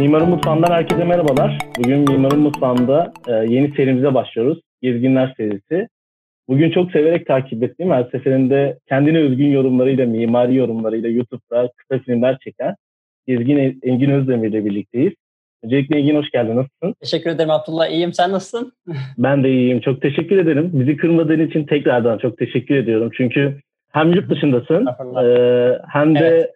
Mimarın Mutfağı'ndan herkese merhabalar. Bugün Mimarın Mutfağı'nda e, yeni serimize başlıyoruz. Gezginler serisi. Bugün çok severek takip ettiğim, her seferinde kendine özgün yorumlarıyla, mimari yorumlarıyla YouTube'da kısa filmler çeken Gezgin Engin Özdemir ile birlikteyiz. Öncelikle Engin hoş geldin. Nasılsın? Teşekkür ederim Abdullah. İyiyim. Sen nasılsın? ben de iyiyim. Çok teşekkür ederim. Bizi kırmadığın için tekrardan çok teşekkür ediyorum. Çünkü hem yurt dışındasın e, hem de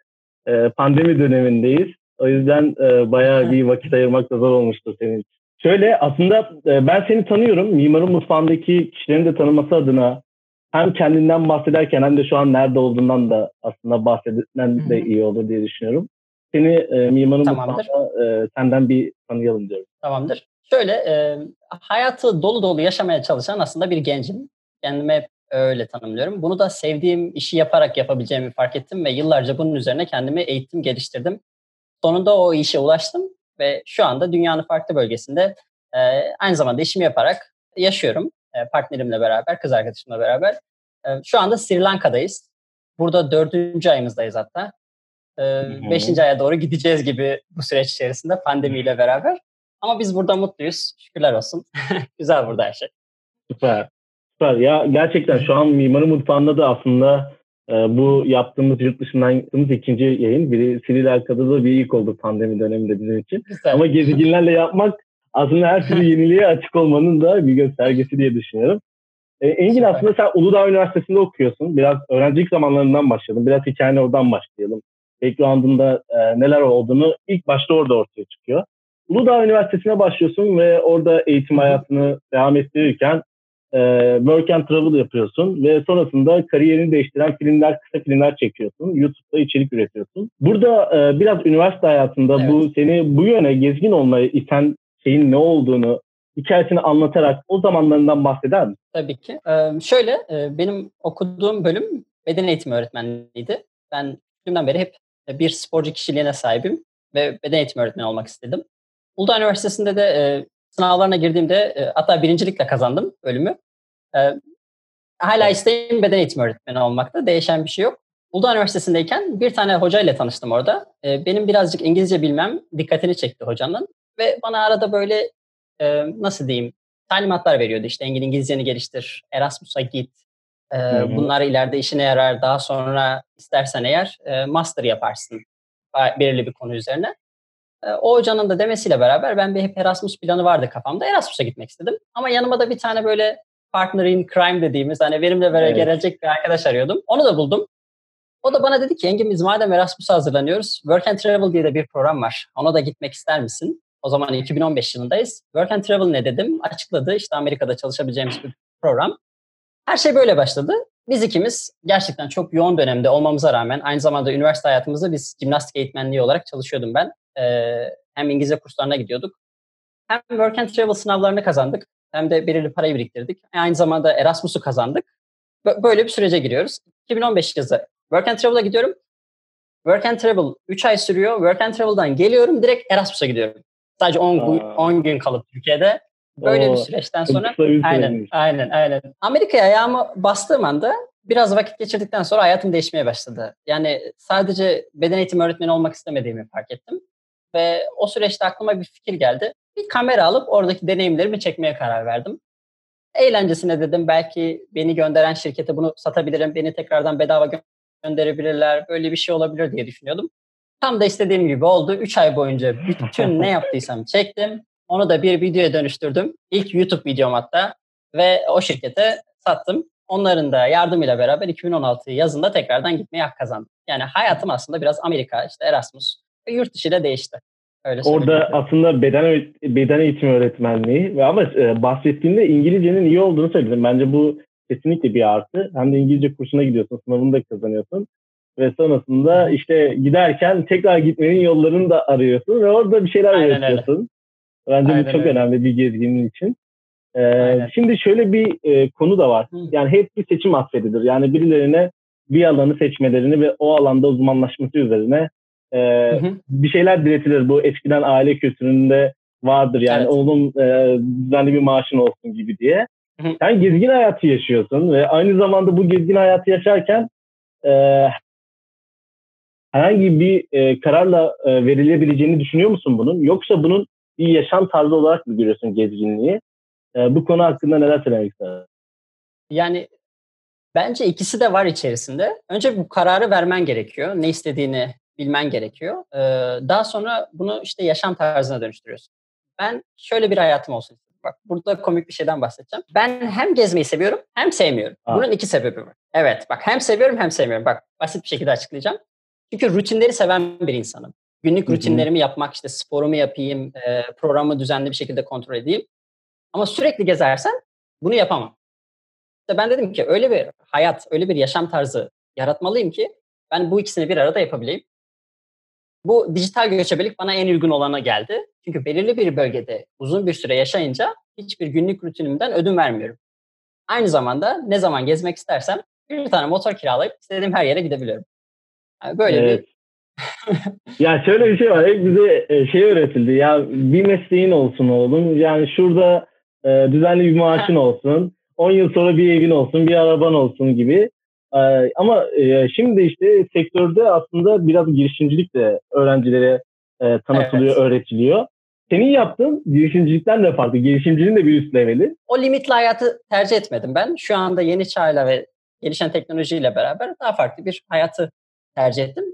evet. e, pandemi dönemindeyiz. O yüzden e, bayağı bir vakit ayırmak da zor olmuştu senin için. Şöyle aslında e, ben seni tanıyorum. Mimarın Mutfağı'ndaki kişilerin de tanıması adına hem kendinden bahsederken hem de şu an nerede olduğundan da aslında bahsetmen de iyi olur diye düşünüyorum. Seni e, Mimarın Tamamdır. Mutfağı'nda e, senden bir tanıyalım diyorum. Tamamdır. Şöyle e, hayatı dolu dolu yaşamaya çalışan aslında bir gencim. Kendime hep öyle tanımlıyorum. Bunu da sevdiğim işi yaparak yapabileceğimi fark ettim ve yıllarca bunun üzerine kendimi eğittim, geliştirdim. Sonunda o işe ulaştım ve şu anda dünyanın farklı bölgesinde e, aynı zamanda işimi yaparak yaşıyorum. E, partnerimle beraber, kız arkadaşımla beraber. E, şu anda Sri Lanka'dayız. Burada dördüncü ayımızdayız hatta. E, beşinci aya doğru gideceğiz gibi bu süreç içerisinde pandemiyle beraber. Ama biz burada mutluyuz. Şükürler olsun. Güzel burada her şey. Süper. Süper. Ya gerçekten şu an Mimarı Mutfağı'nda da aslında bu yaptığımız yurt dışından yaptığımız ikinci yayın. Biri Sri Lanka'da da bir ilk oldu pandemi döneminde bizim için. Güzel. Ama geziginlerle yapmak aslında her türlü yeniliğe açık olmanın da bir göstergesi diye düşünüyorum. E, Engin aslında sen Uludağ Üniversitesi'nde okuyorsun. Biraz öğrencilik zamanlarından başlayalım. Biraz hikayene oradan başlayalım. Background'ında e, neler olduğunu ilk başta orada ortaya çıkıyor. Uludağ Üniversitesi'ne başlıyorsun ve orada eğitim hayatını devam ettirirken e, work and travel yapıyorsun ve sonrasında kariyerini değiştiren filmler, kısa filmler çekiyorsun. YouTube'da içerik üretiyorsun. Burada e, biraz üniversite hayatında evet. bu seni bu yöne gezgin olmaya iten şeyin ne olduğunu, hikayesini anlatarak o zamanlarından bahseder misin? Tabii ki. Ee, şöyle, e, benim okuduğum bölüm beden eğitimi öğretmenliğiydi. Ben küçüklüğümden beri hep bir sporcu kişiliğine sahibim ve beden eğitimi öğretmeni olmak istedim. Uludağ Üniversitesi'nde de e, sınavlarına girdiğimde e, hatta birincilikle kazandım bölümü. E, hala isteğim beden eğitimi öğretmeni olmakta. Değişen bir şey yok. Uludağ Üniversitesi'ndeyken bir tane hocayla tanıştım orada. E, benim birazcık İngilizce bilmem dikkatini çekti hocanın. Ve bana arada böyle e, nasıl diyeyim talimatlar veriyordu. İşte İngilizceni geliştir, Erasmus'a git. E, bunlar ileride işine yarar. Daha sonra istersen eğer e, master yaparsın belirli bir konu üzerine. E, o hocanın da demesiyle beraber ben bir hep Erasmus planı vardı kafamda. Erasmus'a gitmek istedim. Ama yanıma da bir tane böyle partner in crime dediğimiz hani benimle böyle evet. gelecek bir arkadaş arıyordum. Onu da buldum. O da bana dedi ki Engin biz madem Erasmus'a hazırlanıyoruz Work and Travel diye de bir program var. Ona da gitmek ister misin? O zaman 2015 yılındayız. Work and Travel ne dedim? Açıkladı. İşte Amerika'da çalışabileceğimiz bir program. Her şey böyle başladı. Biz ikimiz gerçekten çok yoğun dönemde olmamıza rağmen aynı zamanda üniversite hayatımızda biz jimnastik eğitmenliği olarak çalışıyordum ben. Ee, hem İngilizce kurslarına gidiyorduk. Hem Work and Travel sınavlarını kazandık. Hem de belirli parayı biriktirdik. E, aynı zamanda Erasmus'u kazandık. Böyle bir sürece giriyoruz. 2015 yazı Work and Travel'a gidiyorum. Work and Travel 3 ay sürüyor. Work and Travel'dan geliyorum direkt Erasmus'a gidiyorum. Sadece 10 gün, 10 gün kalıp Türkiye'de. Böyle Oo, bir süreçten sonra aynen, aynen aynen. Amerika'ya ayağımı bastığım anda biraz vakit geçirdikten sonra hayatım değişmeye başladı. Yani sadece beden eğitimi öğretmeni olmak istemediğimi fark ettim. Ve o süreçte aklıma bir fikir geldi. Bir kamera alıp oradaki deneyimlerimi çekmeye karar verdim. Eğlencesine dedim belki beni gönderen şirkete bunu satabilirim. Beni tekrardan bedava gönderebilirler. Böyle bir şey olabilir diye düşünüyordum. Tam da istediğim gibi oldu. 3 ay boyunca bütün ne yaptıysam çektim. Onu da bir videoya dönüştürdüm. İlk YouTube videom hatta. Ve o şirkete sattım. Onların da yardımıyla beraber 2016 yazında tekrardan gitmeye hak kazandım. Yani hayatım aslında biraz Amerika, işte Erasmus ve yurt dışı ile değişti. Öyle Orada aslında beden beden eğitimi öğretmenliği ve ama e, bahsettiğinde İngilizcenin iyi olduğunu söyledim. Bence bu kesinlikle bir artı. Hem de İngilizce kursuna gidiyorsun, sınavını da kazanıyorsun. Ve sonrasında işte giderken tekrar gitmenin yollarını da arıyorsun ve orada bir şeyler Aynen üretiyorsun. Bence Aynen bu çok öyle. önemli bir gezginin için. Ee, şimdi şöyle bir e, konu da var. Hı. Yani hep bir seçim atfedilir. Yani birilerine bir alanı seçmelerini ve o alanda uzmanlaşması üzerine e, hı hı. bir şeyler diretilir. Bu eskiden aile kültüründe vardır. Yani evet. onun e, düzenli bir maaşın olsun gibi diye. Hı hı. Sen gezgin hayatı yaşıyorsun ve aynı zamanda bu gezgin hayatı yaşarken e, herhangi bir e, kararla e, verilebileceğini düşünüyor musun bunun? Yoksa bunun bir yaşam tarzı olarak mı görüyorsun gezginliği? E, bu konu hakkında neler söylemek istersin? Yani bence ikisi de var içerisinde. Önce bu kararı vermen gerekiyor. Ne istediğini bilmen gerekiyor. Ee, daha sonra bunu işte yaşam tarzına dönüştürüyorsun. Ben şöyle bir hayatım olsun. Bak burada komik bir şeyden bahsedeceğim. Ben hem gezmeyi seviyorum hem sevmiyorum. Aa. Bunun iki sebebi var. Evet bak hem seviyorum hem sevmiyorum. Bak basit bir şekilde açıklayacağım. Çünkü rutinleri seven bir insanım. Günlük Hı-hı. rutinlerimi yapmak, işte sporumu yapayım, e, programı düzenli bir şekilde kontrol edeyim. Ama sürekli gezersen bunu yapamam. İşte ben dedim ki öyle bir hayat, öyle bir yaşam tarzı yaratmalıyım ki ben bu ikisini bir arada yapabileyim. Bu dijital göçebelik bana en uygun olana geldi. Çünkü belirli bir bölgede uzun bir süre yaşayınca hiçbir günlük rutinimden ödün vermiyorum. Aynı zamanda ne zaman gezmek istersem bir tane motor kiralayıp istediğim her yere gidebiliyorum. Yani böyle evet. bir ya şöyle bir şey var. Hep bize e, şey öğretildi. Ya bir mesleğin olsun oğlum. Yani şurada e, düzenli bir maaşın olsun. 10 yıl sonra bir evin olsun, bir araban olsun gibi. E, ama e, şimdi işte sektörde aslında biraz girişimcilik de öğrencilere e, tanıtılıyor, evet. öğretiliyor. Senin yaptığın girişimcilikten de farklı. Girişimciliğin de bir üst leveli. O limitli hayatı tercih etmedim ben. Şu anda yeni çağla ve gelişen teknolojiyle beraber daha farklı bir hayatı tercih ettim.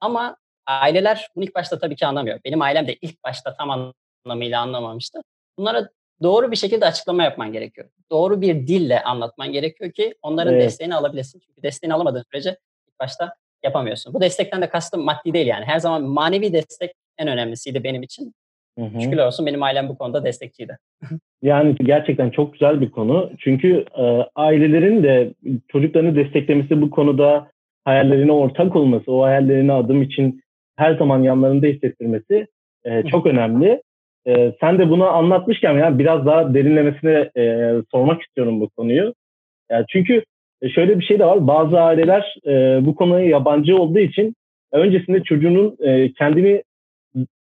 Ama aileler bunu ilk başta tabii ki anlamıyor. Benim ailem de ilk başta tam anlamıyla anlamamıştı. Bunlara doğru bir şekilde açıklama yapman gerekiyor. Doğru bir dille anlatman gerekiyor ki onların evet. desteğini alabilesin. Çünkü desteğini alamadığın sürece ilk başta yapamıyorsun. Bu destekten de kastım maddi değil yani. Her zaman manevi destek en önemlisiydi benim için. Hı hı. Şükürler olsun benim ailem bu konuda destekçiydi. yani gerçekten çok güzel bir konu. Çünkü e, ailelerin de çocuklarını desteklemesi bu konuda hayallerine ortak olması, o hayallerine adım için her zaman yanlarında hissettirmesi e, çok önemli. E, sen de bunu anlatmışken yani biraz daha derinlemesine e, sormak istiyorum bu konuyu. Yani çünkü şöyle bir şey de var. Bazı aileler e, bu konuya yabancı olduğu için öncesinde çocuğunun e, kendini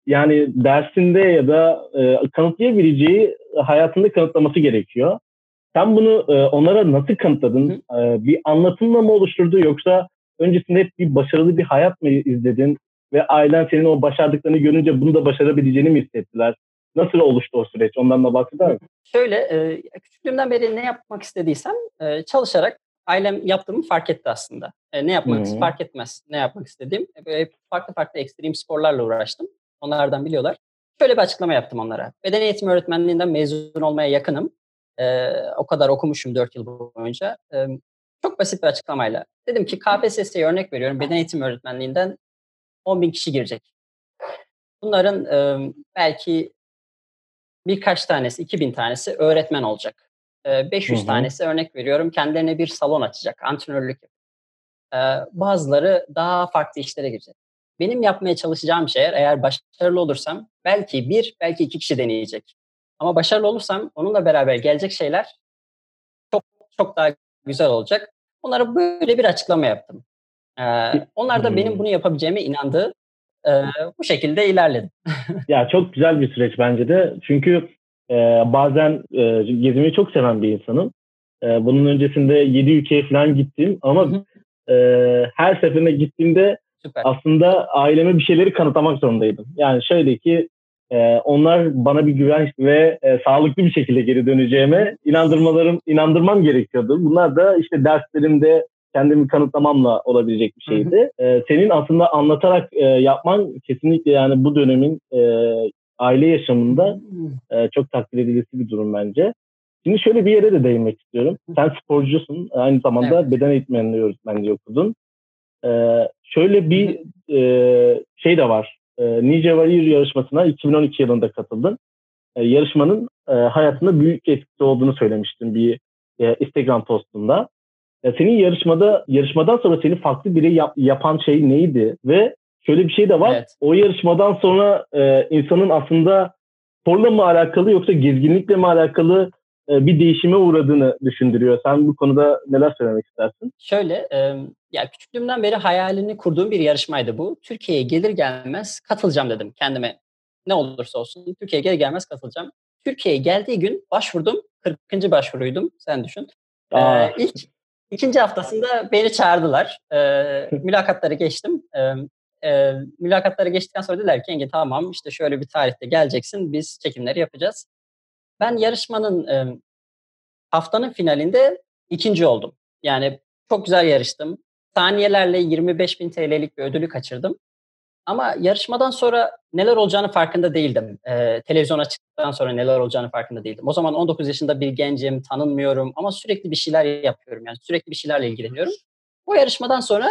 yani dersinde ya da e, kanıtlayabileceği hayatında kanıtlaması gerekiyor. Sen bunu e, onlara nasıl kanıtladın? E, bir anlatımla mı oluşturdu yoksa öncesinde hep bir başarılı bir hayat mı izledin ve ailen senin o başardıklarını görünce bunu da başarabileceğini mi hissettiler? Nasıl oluştu o süreç? Ondan da bahseder misin? Şöyle, e, küçüklüğümden beri ne yapmak istediysem e, çalışarak ailem yaptığımı fark etti aslında. E, ne yapmak hmm. fark etmez ne yapmak istediğim. Böyle farklı farklı ekstrem sporlarla uğraştım. Onlardan biliyorlar. Şöyle bir açıklama yaptım onlara. Beden eğitimi öğretmenliğinden mezun olmaya yakınım. E, o kadar okumuşum 4 yıl boyunca. E, çok basit bir açıklamayla. Dedim ki KPSS'ye örnek veriyorum. Beden eğitimi öğretmenliğinden 10 bin kişi girecek. Bunların e, belki birkaç tanesi, 2000 tanesi öğretmen olacak. E, 500 hı hı. tanesi örnek veriyorum kendilerine bir salon açacak, antrenörlük yapacak. E, bazıları daha farklı işlere girecek. Benim yapmaya çalışacağım şey eğer başarılı olursam belki bir, belki iki kişi deneyecek. Ama başarılı olursam onunla beraber gelecek şeyler çok çok daha güzel olacak. Onlara böyle bir açıklama yaptım. Ee, onlar da benim bunu yapabileceğime inandı. Ee, bu şekilde ilerledim. ya çok güzel bir süreç bence de. Çünkü e, bazen e, gezmeyi çok seven bir insanım. E, bunun öncesinde 7 ülkeye falan gittim ama e, her seferinde gittiğimde Süper. aslında aileme bir şeyleri kanıtlamak zorundaydım. Yani şöyle ki e, onlar bana bir güven ve e, sağlıklı bir şekilde geri döneceğime inandırmalarım inandırmam gerekiyordu. Bunlar da işte derslerimde kendimi kanıtlamamla olabilecek bir şeydi. Hı hı. E, senin aslında anlatarak e, yapman kesinlikle yani bu dönemin e, aile yaşamında e, çok takdir edilesi bir durum bence. Şimdi şöyle bir yere de değinmek istiyorum. Sen sporcusun, aynı zamanda evet. beden eğitmenliği öğretmenliği okudun. Ee, şöyle bir e, şey de var. E, Nice Warrior yarışmasına 2012 yılında katıldın. E, yarışmanın e, hayatında büyük etkisi olduğunu söylemiştin bir e, Instagram postunda. Ya senin yarışmada yarışmadan sonra seni farklı biri yap, yapan şey neydi? Ve şöyle bir şey de var. Evet. O yarışmadan sonra e, insanın aslında sporla mı alakalı yoksa gezginlikle mi alakalı e, bir değişime uğradığını düşündürüyor. Sen bu konuda neler söylemek istersin? Şöyle, e, ya küçüklüğümden beri hayalini kurduğum bir yarışmaydı bu. Türkiye'ye gelir gelmez katılacağım dedim kendime. Ne olursa olsun Türkiye'ye gelir gelmez katılacağım. Türkiye'ye geldiği gün başvurdum. 40. başvuruydum. Sen düşün. Aa. Ee, ilk İkinci haftasında beni çağırdılar. E, mülakatları geçtim. E, e, mülakatlara geçtikten sonra dediler ki Engin tamam işte şöyle bir tarihte geleceksin biz çekimleri yapacağız. Ben yarışmanın e, haftanın finalinde ikinci oldum. Yani çok güzel yarıştım. Saniyelerle 25 bin TL'lik bir ödülü kaçırdım. Ama yarışmadan sonra neler olacağını farkında değildim. Ee, televizyona çıktıktan sonra neler olacağını farkında değildim. O zaman 19 yaşında bir gencim, tanınmıyorum ama sürekli bir şeyler yapıyorum. Yani sürekli bir şeylerle ilgileniyorum. O yarışmadan sonra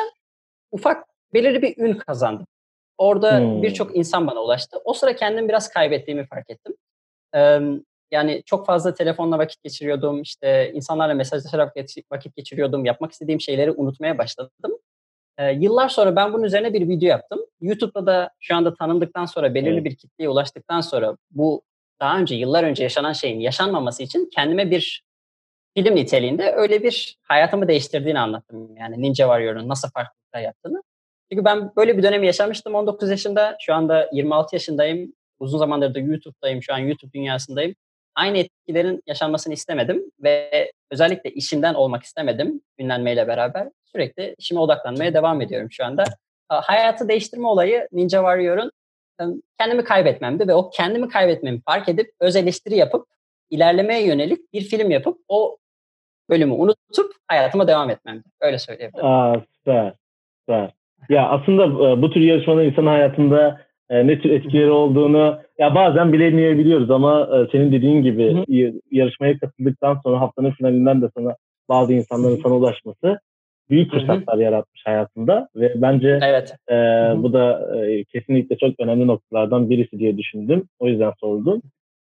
ufak belirli bir ün kazandım. Orada hmm. birçok insan bana ulaştı. O sıra kendimi biraz kaybettiğimi fark ettim. Ee, yani çok fazla telefonla vakit geçiriyordum. İşte insanlarla mesajlaşarak vakit geçiriyordum. Yapmak istediğim şeyleri unutmaya başladım. Ee, yıllar sonra ben bunun üzerine bir video yaptım. YouTube'da da şu anda tanındıktan sonra, belirli evet. bir kitleye ulaştıktan sonra bu daha önce, yıllar önce yaşanan şeyin yaşanmaması için kendime bir film niteliğinde öyle bir hayatımı değiştirdiğini anlattım. Yani Ninja Warrior'un nasıl farklılıklar yaptığını. Çünkü ben böyle bir dönemi yaşamıştım 19 yaşında. Şu anda 26 yaşındayım. Uzun zamandır da YouTube'dayım. Şu an YouTube dünyasındayım. Aynı etkilerin yaşanmasını istemedim ve özellikle işimden olmak istemedim ünlenmeyle beraber. Sürekli işime odaklanmaya devam ediyorum şu anda. Hayatı değiştirme olayı Ninja Warrior'un kendimi kaybetmemdi ve o kendimi kaybetmemi fark edip öz eleştiri yapıp ilerlemeye yönelik bir film yapıp o bölümü unutup hayatıma devam etmemdi. Öyle söyleyebilirim. Aa, süper. Süper. Ya aslında e, bu tür yarışmalar insan hayatında e, ne tür etkileri olduğunu ya bazen bilemeyebiliyoruz ama e, senin dediğin gibi yarışmaya katıldıktan sonra haftanın finalinden de sana bazı insanların sana ulaşması büyük fırsatlar Hı-hı. yaratmış hayatında ve bence evet. e, bu da e, kesinlikle çok önemli noktalardan birisi diye düşündüm. O yüzden sordum.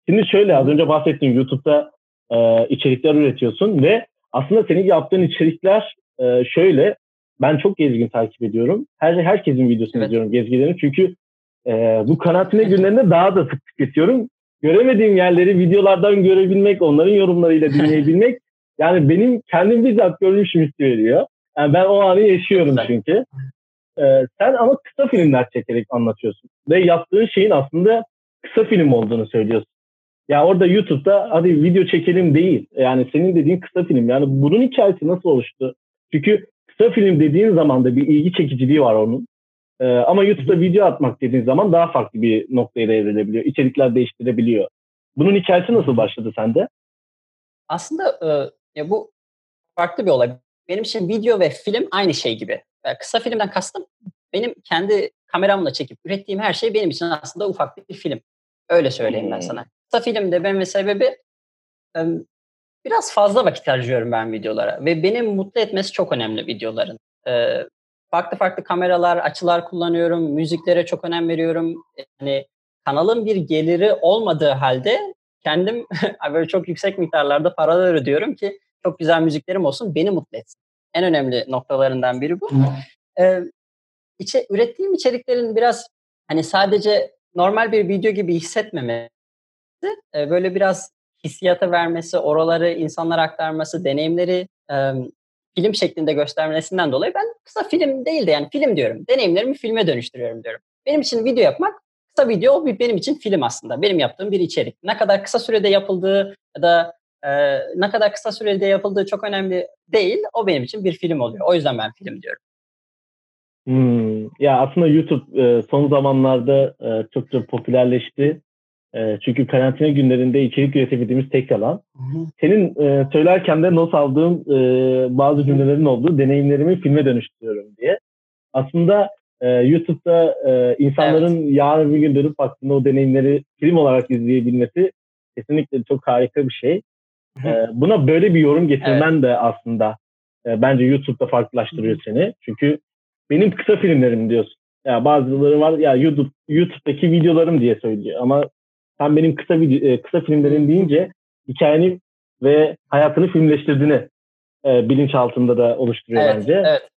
Şimdi şöyle az önce bahsettiğim YouTube'da e, içerikler üretiyorsun ve aslında senin yaptığın içerikler e, şöyle ben çok gezgin takip ediyorum. Her herkesin videosunu evet. izliyorum gezgilerini çünkü e, bu karantina günlerinde daha da sık tüketiyorum. Göremediğim yerleri videolardan görebilmek, onların yorumlarıyla dinleyebilmek yani benim kendim bizzat görmüşüm hissi veriyor. Yani ben o anı yaşıyorum çünkü. Ee, sen ama kısa filmler çekerek anlatıyorsun. Ve yaptığın şeyin aslında kısa film olduğunu söylüyorsun. Ya orada YouTube'da hadi video çekelim değil. Yani senin dediğin kısa film. Yani bunun hikayesi nasıl oluştu? Çünkü kısa film dediğin zaman da bir ilgi çekiciliği var onun. Ee, ama YouTube'da video atmak dediğin zaman daha farklı bir noktaya da evrilebiliyor. İçerikler değiştirebiliyor. Bunun hikayesi nasıl başladı sende? Aslında e, ya bu farklı bir olay. Benim için video ve film aynı şey gibi. Yani kısa filmden kastım benim kendi kameramla çekip ürettiğim her şey benim için aslında ufak bir film. Öyle söyleyeyim ben sana. Kısa filmde benim sebebi biraz fazla vakit harcıyorum ben videolara ve beni mutlu etmesi çok önemli videoların farklı farklı kameralar, açılar kullanıyorum. Müziklere çok önem veriyorum. Yani kanalın bir geliri olmadığı halde kendim böyle çok yüksek miktarlarda paralar ödüyorum ki çok güzel müziklerim olsun, beni mutlu etsin. En önemli noktalarından biri bu. Ee, içe, ürettiğim içeriklerin biraz hani sadece normal bir video gibi hissetmemesi, e, böyle biraz hissiyata vermesi, oraları insanlara aktarması, deneyimleri e, film şeklinde göstermesinden dolayı ben kısa film değil de yani film diyorum. Deneyimlerimi filme dönüştürüyorum diyorum. Benim için video yapmak kısa video o benim için film aslında. Benim yaptığım bir içerik. Ne kadar kısa sürede yapıldığı ya da e, ne kadar kısa sürede yapıldığı çok önemli değil. O benim için bir film oluyor. O yüzden ben film diyorum. Hmm. Ya aslında YouTube e, son zamanlarda e, çok çok popülerleşti. E, çünkü karantina günlerinde içerik üretebildiğimiz tek alan. Senin e, söylerken de not aldığım e, bazı cümlelerin olduğu deneyimlerimi filme dönüştürüyorum diye. Aslında e, YouTube'da e, insanların evet. yarın bir gün dönüp baktığında o deneyimleri film olarak izleyebilmesi kesinlikle çok harika bir şey. E, buna böyle bir yorum getirmen evet. de aslında e, bence YouTube'da farklılaştırıyor seni. Çünkü benim kısa filmlerim diyorsun. Ya bazıları var ya YouTube YouTube'daki videolarım diye söylüyor ama sen benim kısa video, kısa filmlerin deyince hikayeni ve hayatını filmleştirdiğini e, bilinç altında da oluşturuyor evet, bence. Evet.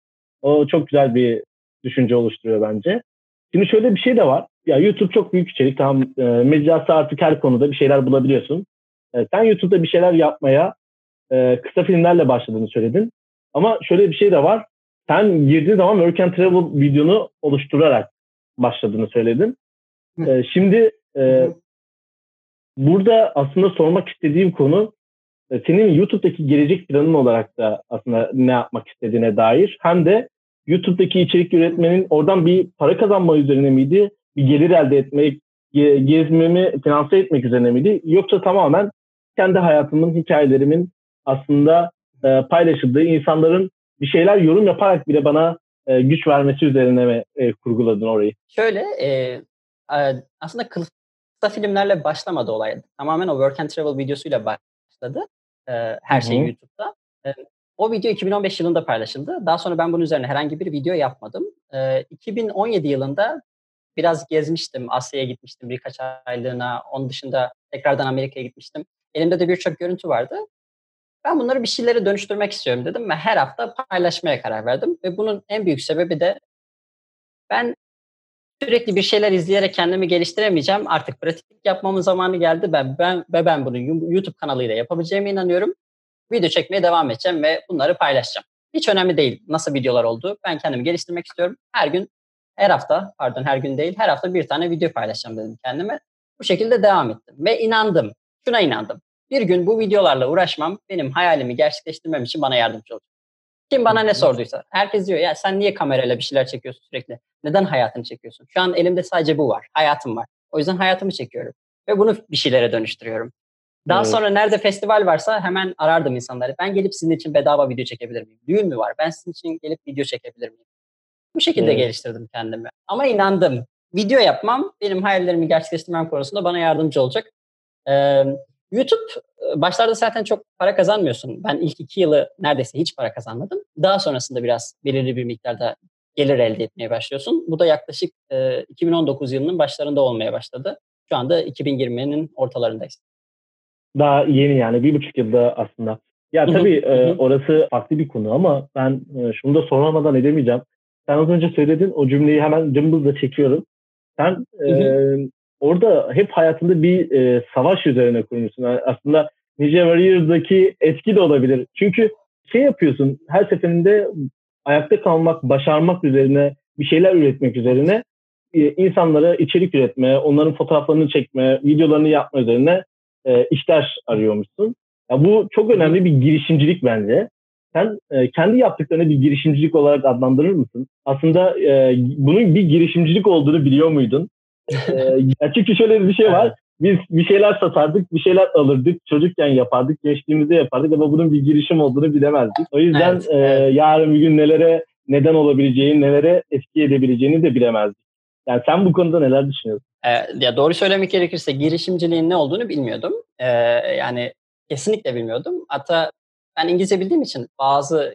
O çok güzel bir düşünce oluşturuyor bence. Şimdi şöyle bir şey de var. Ya YouTube çok büyük içerik. Tamam e, mecrası artık her konuda bir şeyler bulabiliyorsun. E, sen YouTube'da bir şeyler yapmaya e, kısa filmlerle başladığını söyledin. Ama şöyle bir şey de var. Sen girdiğin zaman Work and Travel videonu oluşturarak başladığını söyledin. E, şimdi e, burada aslında sormak istediğim konu e, senin YouTube'daki gelecek planın olarak da aslında ne yapmak istediğine dair hem de YouTube'daki içerik üretmenin oradan bir para kazanma üzerine miydi? Bir gelir elde etmek, gezmemi finanse etmek üzerine miydi? Yoksa tamamen kendi hayatımın, hikayelerimin aslında e, paylaşıldığı, insanların bir şeyler yorum yaparak bile bana e, güç vermesi üzerine mi e, kurguladın orayı? Şöyle, e, aslında kısa filmlerle başlamadı olay. Tamamen o work and travel videosuyla başladı. E, her şey Hı-hı. YouTube'da. E, o video 2015 yılında paylaşıldı. Daha sonra ben bunun üzerine herhangi bir video yapmadım. E, 2017 yılında biraz gezmiştim. Asya'ya gitmiştim birkaç aylığına. Onun dışında tekrardan Amerika'ya gitmiştim. Elimde de birçok görüntü vardı. Ben bunları bir şeylere dönüştürmek istiyorum dedim ve her hafta paylaşmaya karar verdim. Ve bunun en büyük sebebi de ben sürekli bir şeyler izleyerek kendimi geliştiremeyeceğim. Artık pratiklik yapmamın zamanı geldi. Ben, ben ve ben bunu YouTube kanalıyla yapabileceğime inanıyorum. Video çekmeye devam edeceğim ve bunları paylaşacağım. Hiç önemli değil nasıl videolar oldu. Ben kendimi geliştirmek istiyorum. Her gün, her hafta, pardon her gün değil, her hafta bir tane video paylaşacağım dedim kendime. Bu şekilde devam ettim ve inandım. Şuna inandım. Bir gün bu videolarla uğraşmam benim hayalimi gerçekleştirmem için bana yardımcı olacak. Kim bana ne sorduysa. Herkes diyor ya sen niye kamerayla bir şeyler çekiyorsun sürekli? Neden hayatını çekiyorsun? Şu an elimde sadece bu var. Hayatım var. O yüzden hayatımı çekiyorum. Ve bunu bir şeylere dönüştürüyorum. Daha evet. sonra nerede festival varsa hemen arardım insanları. Ben gelip sizin için bedava video çekebilir miyim? Düğün mü var? Ben sizin için gelip video çekebilir miyim? Bu şekilde evet. geliştirdim kendimi. Ama inandım. Video yapmam benim hayallerimi gerçekleştirmem konusunda bana yardımcı olacak. Ee, YouTube başlarda zaten çok para kazanmıyorsun. Ben ilk iki yılı neredeyse hiç para kazanmadım. Daha sonrasında biraz belirli bir miktarda gelir elde etmeye başlıyorsun. Bu da yaklaşık e, 2019 yılının başlarında olmaya başladı. Şu anda 2020'nin ortalarındayız. Daha yeni yani bir buçuk yılda aslında. Ya tabii e, orası farklı bir konu ama ben e, şunu da soramadan edemeyeceğim. Sen az önce söyledin o cümleyi hemen cımbızla çekiyorum. Sen e, orada hep hayatında bir e, savaş üzerine kurmuşsun. Yani aslında Ninja Warrior'daki etki de olabilir. Çünkü şey yapıyorsun her seferinde ayakta kalmak, başarmak üzerine bir şeyler üretmek üzerine e, insanlara içerik üretme, onların fotoğraflarını çekme, videolarını yapma üzerine e, işler arıyormuşsun. Ya bu çok önemli bir girişimcilik bence. Sen e, kendi yaptıklarını bir girişimcilik olarak adlandırır mısın? Aslında e, bunun bir girişimcilik olduğunu biliyor muydun? E, çünkü şöyle bir şey var. Biz bir şeyler satardık, bir şeyler alırdık. Çocukken yapardık, gençliğimizde yapardık ama bunun bir girişim olduğunu bilemezdik. O yüzden evet, e, evet. yarın bir gün nelere neden olabileceğini, nelere etki edebileceğini de bilemezdik. Yani sen bu konuda neler düşünüyorsun? Ee, ya doğru söylemek gerekirse girişimciliğin ne olduğunu bilmiyordum. Ee, yani kesinlikle bilmiyordum. Hatta ben İngilizce bildiğim için bazı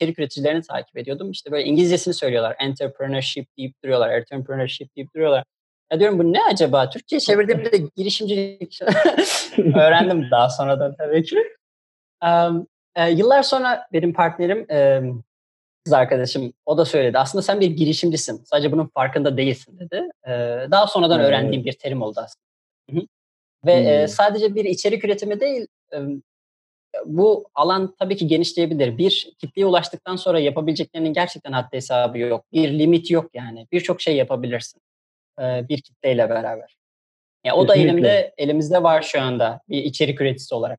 içerik üreticilerini takip ediyordum. İşte böyle İngilizcesini söylüyorlar. Entrepreneurship deyip duruyorlar. Entrepreneurship deyip duruyorlar. Ya diyorum bu ne acaba? Türkçe çevirdiğimde de girişimcilik öğrendim daha sonradan tabii ki. Um, e, yıllar sonra benim partnerim e, kız arkadaşım o da söyledi. Aslında sen bir girişimcisin. Sadece bunun farkında değilsin dedi. E, daha sonradan hmm. öğrendiğim bir terim oldu aslında. Ve hmm. e, sadece bir içerik üretimi değil, e, bu alan tabii ki genişleyebilir. Bir kitleye ulaştıktan sonra yapabileceklerinin gerçekten haddi hesabı yok. Bir limit yok yani. Birçok şey yapabilirsin e, bir kitleyle beraber. Yani o Kesinlikle. da elimde elimizde var şu anda bir içerik üreticisi olarak.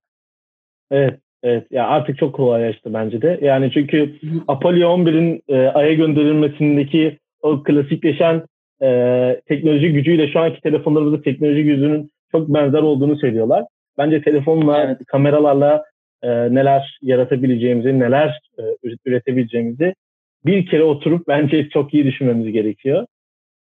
Evet, evet. Ya artık çok kolaylaştı bence de. Yani çünkü Apollo 11'in e, Ay'a gönderilmesindeki o klasikleşen e, teknoloji gücüyle şu anki telefonlarımızın teknoloji gücünün çok benzer olduğunu söylüyorlar. Bence telefonla, evet. kameralarla e, neler yaratabileceğimizi, neler e, üretebileceğimizi bir kere oturup bence çok iyi düşünmemiz gerekiyor.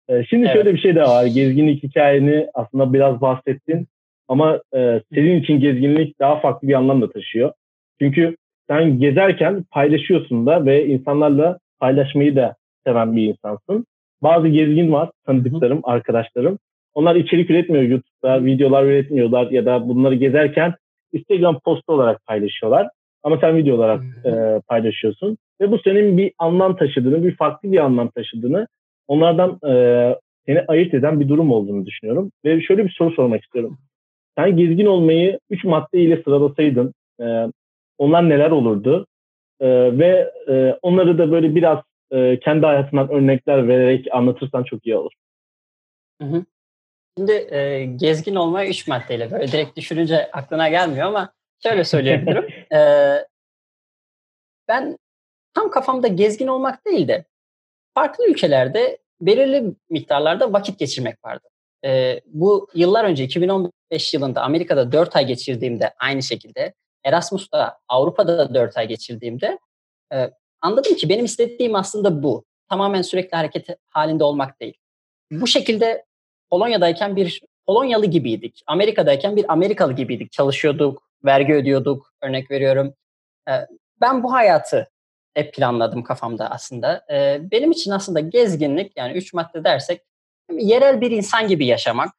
Ee, şimdi evet. şöyle bir şey de var. Gezginlik hikayeni aslında biraz bahsettin. Ama e, senin için gezginlik daha farklı bir anlam da taşıyor. Çünkü sen gezerken paylaşıyorsun da ve insanlarla paylaşmayı da seven bir insansın. Bazı gezgin var, tanıdıklarım, Hı-hı. arkadaşlarım. Onlar içerik üretmiyor YouTube'da, videolar üretmiyorlar ya da bunları gezerken Instagram postu olarak paylaşıyorlar. Ama sen video olarak e, paylaşıyorsun. Ve bu senin bir anlam taşıdığını, bir farklı bir anlam taşıdığını onlardan e, seni ayırt eden bir durum olduğunu düşünüyorum. Ve şöyle bir soru sormak istiyorum. Sen gezgin olmayı üç madde ile sıralasaydın e, onlar neler olurdu? E, ve e, onları da böyle biraz e, kendi hayatından örnekler vererek anlatırsan çok iyi olur. Hı hı. Şimdi e, gezgin olmayı üç maddeyle böyle direkt düşününce aklına gelmiyor ama şöyle söyleyebilirim. e, ben tam kafamda gezgin olmak değil de farklı ülkelerde belirli miktarlarda vakit geçirmek vardı. E, bu yıllar önce 2015 yılında Amerika'da 4 ay geçirdiğimde aynı şekilde Erasmus'ta Avrupa'da da 4 ay geçirdiğimde e, anladım ki benim istediğim aslında bu. Tamamen sürekli hareket halinde olmak değil. Bu şekilde Polonya'dayken bir Polonyalı gibiydik. Amerika'dayken bir Amerikalı gibiydik. Çalışıyorduk, vergi ödüyorduk örnek veriyorum. Ben bu hayatı hep planladım kafamda aslında. E, benim için aslında gezginlik yani üç madde dersek yerel bir insan gibi yaşamak,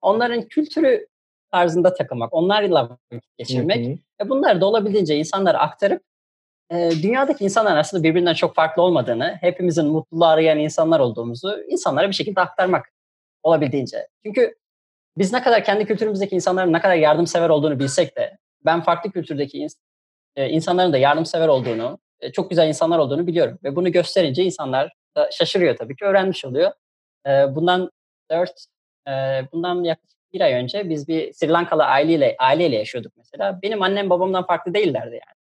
onların kültürü tarzında takılmak, onlarla vakit geçirmek hı hı. ve bunları da olabildiğince insanlara aktarıp e, dünyadaki insanlar aslında birbirinden çok farklı olmadığını, hepimizin mutluluğu arayan insanlar olduğumuzu insanlara bir şekilde aktarmak olabildiğince. Çünkü biz ne kadar kendi kültürümüzdeki insanların ne kadar yardımsever olduğunu bilsek de ben farklı kültürdeki ins- e, insanların da yardımsever olduğunu, e, çok güzel insanlar olduğunu biliyorum. Ve bunu gösterince insanlar da şaşırıyor tabii ki, öğrenmiş oluyor. E, bundan dört, e, bundan yaklaşık bir ay önce biz bir Sri Lankalı aileyle, aileyle yaşıyorduk mesela. Benim annem babamdan farklı değillerdi yani.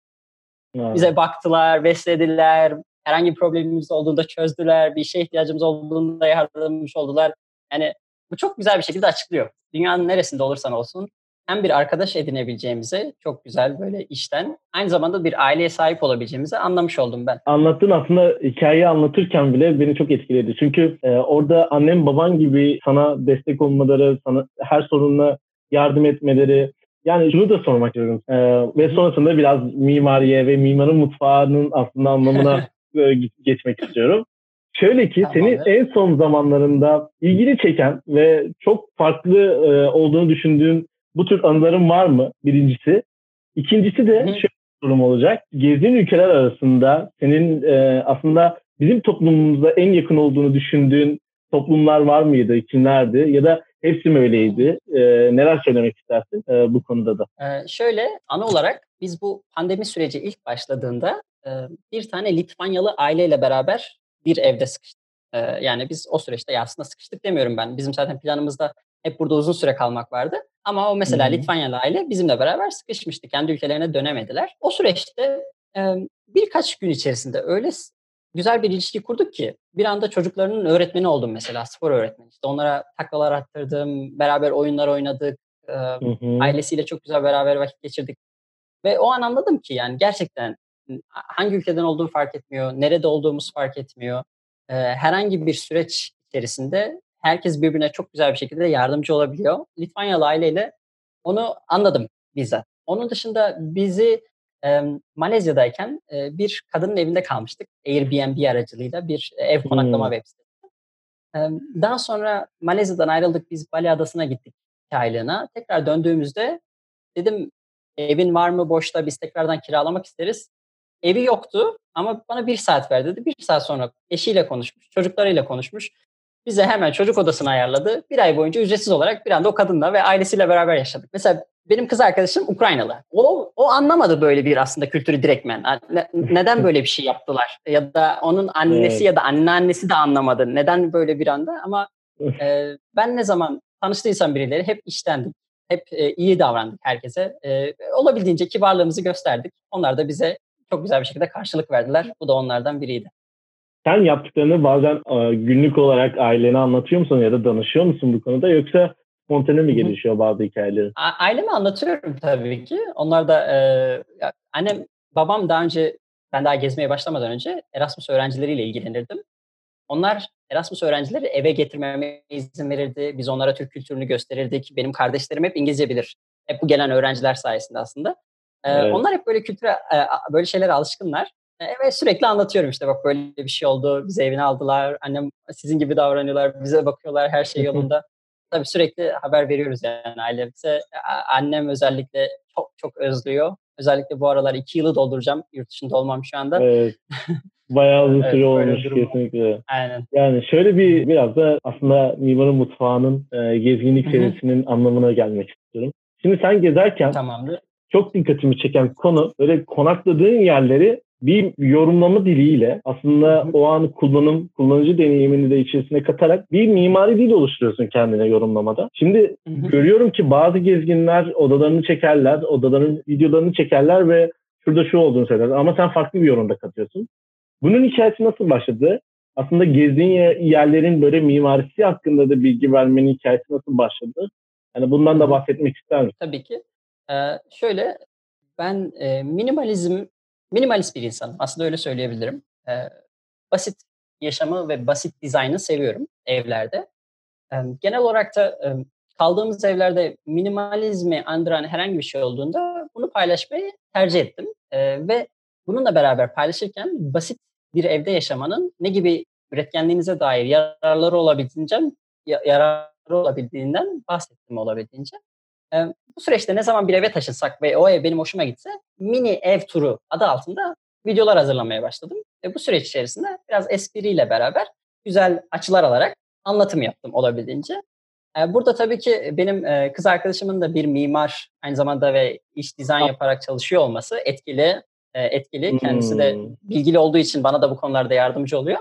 Evet. Bize baktılar, beslediler, herhangi bir problemimiz olduğunda çözdüler, bir şeye ihtiyacımız olduğunda yardımcı oldular. Yani bu çok güzel bir şekilde açıklıyor. Dünyanın neresinde olursan olsun hem bir arkadaş edinebileceğimizi çok güzel böyle işten aynı zamanda bir aileye sahip olabileceğimizi anlamış oldum ben. Anlattığın aslında hikayeyi anlatırken bile beni çok etkiledi. Çünkü e, orada annem baban gibi sana destek olmaları, sana her sorunla yardım etmeleri, yani şunu da sormak istiyorum. Ee, ve sonrasında biraz mimariye ve mimarın mutfağının aslında anlamına e, geçmek istiyorum. Şöyle ki senin en son zamanlarında ilgini çeken ve çok farklı e, olduğunu düşündüğün bu tür anıların var mı? Birincisi. İkincisi de şöyle bir durum olacak. Gezdiğin ülkeler arasında senin e, aslında bizim toplumumuzda en yakın olduğunu düşündüğün toplumlar var mıydı? Kimlerdi? Ya da hepsi mi öyleydi? E, neler söylemek istersin e, bu konuda da? Ee, şöyle ana olarak biz bu pandemi süreci ilk başladığında e, bir tane Litvanyalı aileyle beraber bir evde sıkıştık. E, yani biz o süreçte ya aslında sıkıştık demiyorum ben. Bizim zaten planımızda hep burada uzun süre kalmak vardı. Ama o mesela hmm. Litvanyalı aile bizimle beraber sıkışmıştı. Kendi ülkelerine dönemediler. O süreçte e, birkaç gün içerisinde öyle güzel bir ilişki kurduk ki bir anda çocuklarının öğretmeni oldum mesela spor öğretmeni. İşte onlara taklalar attırdım, beraber oyunlar oynadık. E, ailesiyle çok güzel beraber vakit geçirdik. Ve o an anladım ki yani gerçekten hangi ülkeden olduğum fark etmiyor, nerede olduğumuz fark etmiyor. E, herhangi bir süreç içerisinde herkes birbirine çok güzel bir şekilde yardımcı olabiliyor. Litvanyalı aileyle onu anladım bizzat. Onun dışında bizi e, Malezya'dayken e, bir kadının evinde kalmıştık. Airbnb aracılığıyla bir ev konaklama hmm. web sitesi. E, daha sonra Malezya'dan ayrıldık. Biz Bali Adası'na gittik aylığına. Tekrar döndüğümüzde dedim evin var mı boşta biz tekrardan kiralamak isteriz. Evi yoktu ama bana bir saat ver dedi. Bir saat sonra eşiyle konuşmuş, çocuklarıyla konuşmuş bize hemen çocuk odasını ayarladı. Bir ay boyunca ücretsiz olarak bir anda o kadınla ve ailesiyle beraber yaşadık. Mesela benim kız arkadaşım Ukraynalı. O, o anlamadı böyle bir aslında kültürü direktmen. Ne, neden böyle bir şey yaptılar? Ya da onun annesi evet. ya da anneannesi de anlamadı. Neden böyle bir anda? Ama e, ben ne zaman tanıştıysam birileri hep iştendik. Hep e, iyi davrandık herkese. E, olabildiğince kibarlığımızı gösterdik. Onlar da bize çok güzel bir şekilde karşılık verdiler. Bu da onlardan biriydi. Sen yaptıklarını bazen e, günlük olarak ailene anlatıyor musun ya da danışıyor musun bu konuda yoksa spontane mi gelişiyor bazı hikayeleri? Aileme anlatıyorum tabii ki. Onlar da e, annem, babam daha önce ben daha gezmeye başlamadan önce Erasmus öğrencileriyle ilgilenirdim. Onlar Erasmus öğrencileri eve getirmeme izin verirdi. Biz onlara Türk kültürünü gösterirdik. Benim kardeşlerim hep İngilizce bilir. Hep bu gelen öğrenciler sayesinde aslında. Ee, evet. Onlar hep böyle kültüre, böyle şeylere alışkınlar. Evet sürekli anlatıyorum işte bak böyle bir şey oldu. Bizi evine aldılar. Annem sizin gibi davranıyorlar. Bize bakıyorlar. Her şey yolunda. Tabii sürekli haber veriyoruz yani ailemize. Annem özellikle çok çok özlüyor. Özellikle bu aralar iki yılı dolduracağım. Yurt dışında olmam şu anda. Evet. Bayağı uzun süre evet, olmuş kesinlikle. Aynen. Yani şöyle bir biraz da aslında Mimarın Mutfağı'nın e, gezginlik serisinin anlamına gelmek istiyorum. Şimdi sen gezerken Tamamdır. çok dikkatimi çeken konu böyle konakladığın yerleri bir yorumlama diliyle aslında o an kullanım, kullanıcı deneyimini de içerisine katarak bir mimari dil oluşturuyorsun kendine yorumlamada. Şimdi görüyorum ki bazı gezginler odalarını çekerler, odaların videolarını çekerler ve şurada şu olduğunu söyler ama sen farklı bir yorumda katıyorsun. Bunun hikayesi nasıl başladı? aslında gezdiğin yerlerin böyle mimarisi hakkında da bilgi vermenin hikayesi nasıl başladı? Yani bundan da bahsetmek ister misin? Tabii ki. Ee, şöyle ben e, minimalizm minimalist bir insanım. Aslında öyle söyleyebilirim. Ee, basit yaşamı ve basit dizaynı seviyorum evlerde. Ee, genel olarak da e, kaldığımız evlerde minimalizmi andıran herhangi bir şey olduğunda bunu paylaşmayı tercih ettim. Ee, ve bununla beraber paylaşırken basit bir evde yaşamanın ne gibi üretkenliğinize dair yararları olabildiğince yararları olabildiğinden bahsettim olabildiğince. Bu süreçte ne zaman bir eve taşınsak ve o ev benim hoşuma gitse mini ev turu adı altında videolar hazırlamaya başladım. Ve bu süreç içerisinde biraz espriyle beraber güzel açılar alarak anlatım yaptım olabildiğince. Burada tabii ki benim kız arkadaşımın da bir mimar aynı zamanda ve iş dizayn yaparak çalışıyor olması etkili. Etkili. Kendisi de hmm. bilgili olduğu için bana da bu konularda yardımcı oluyor.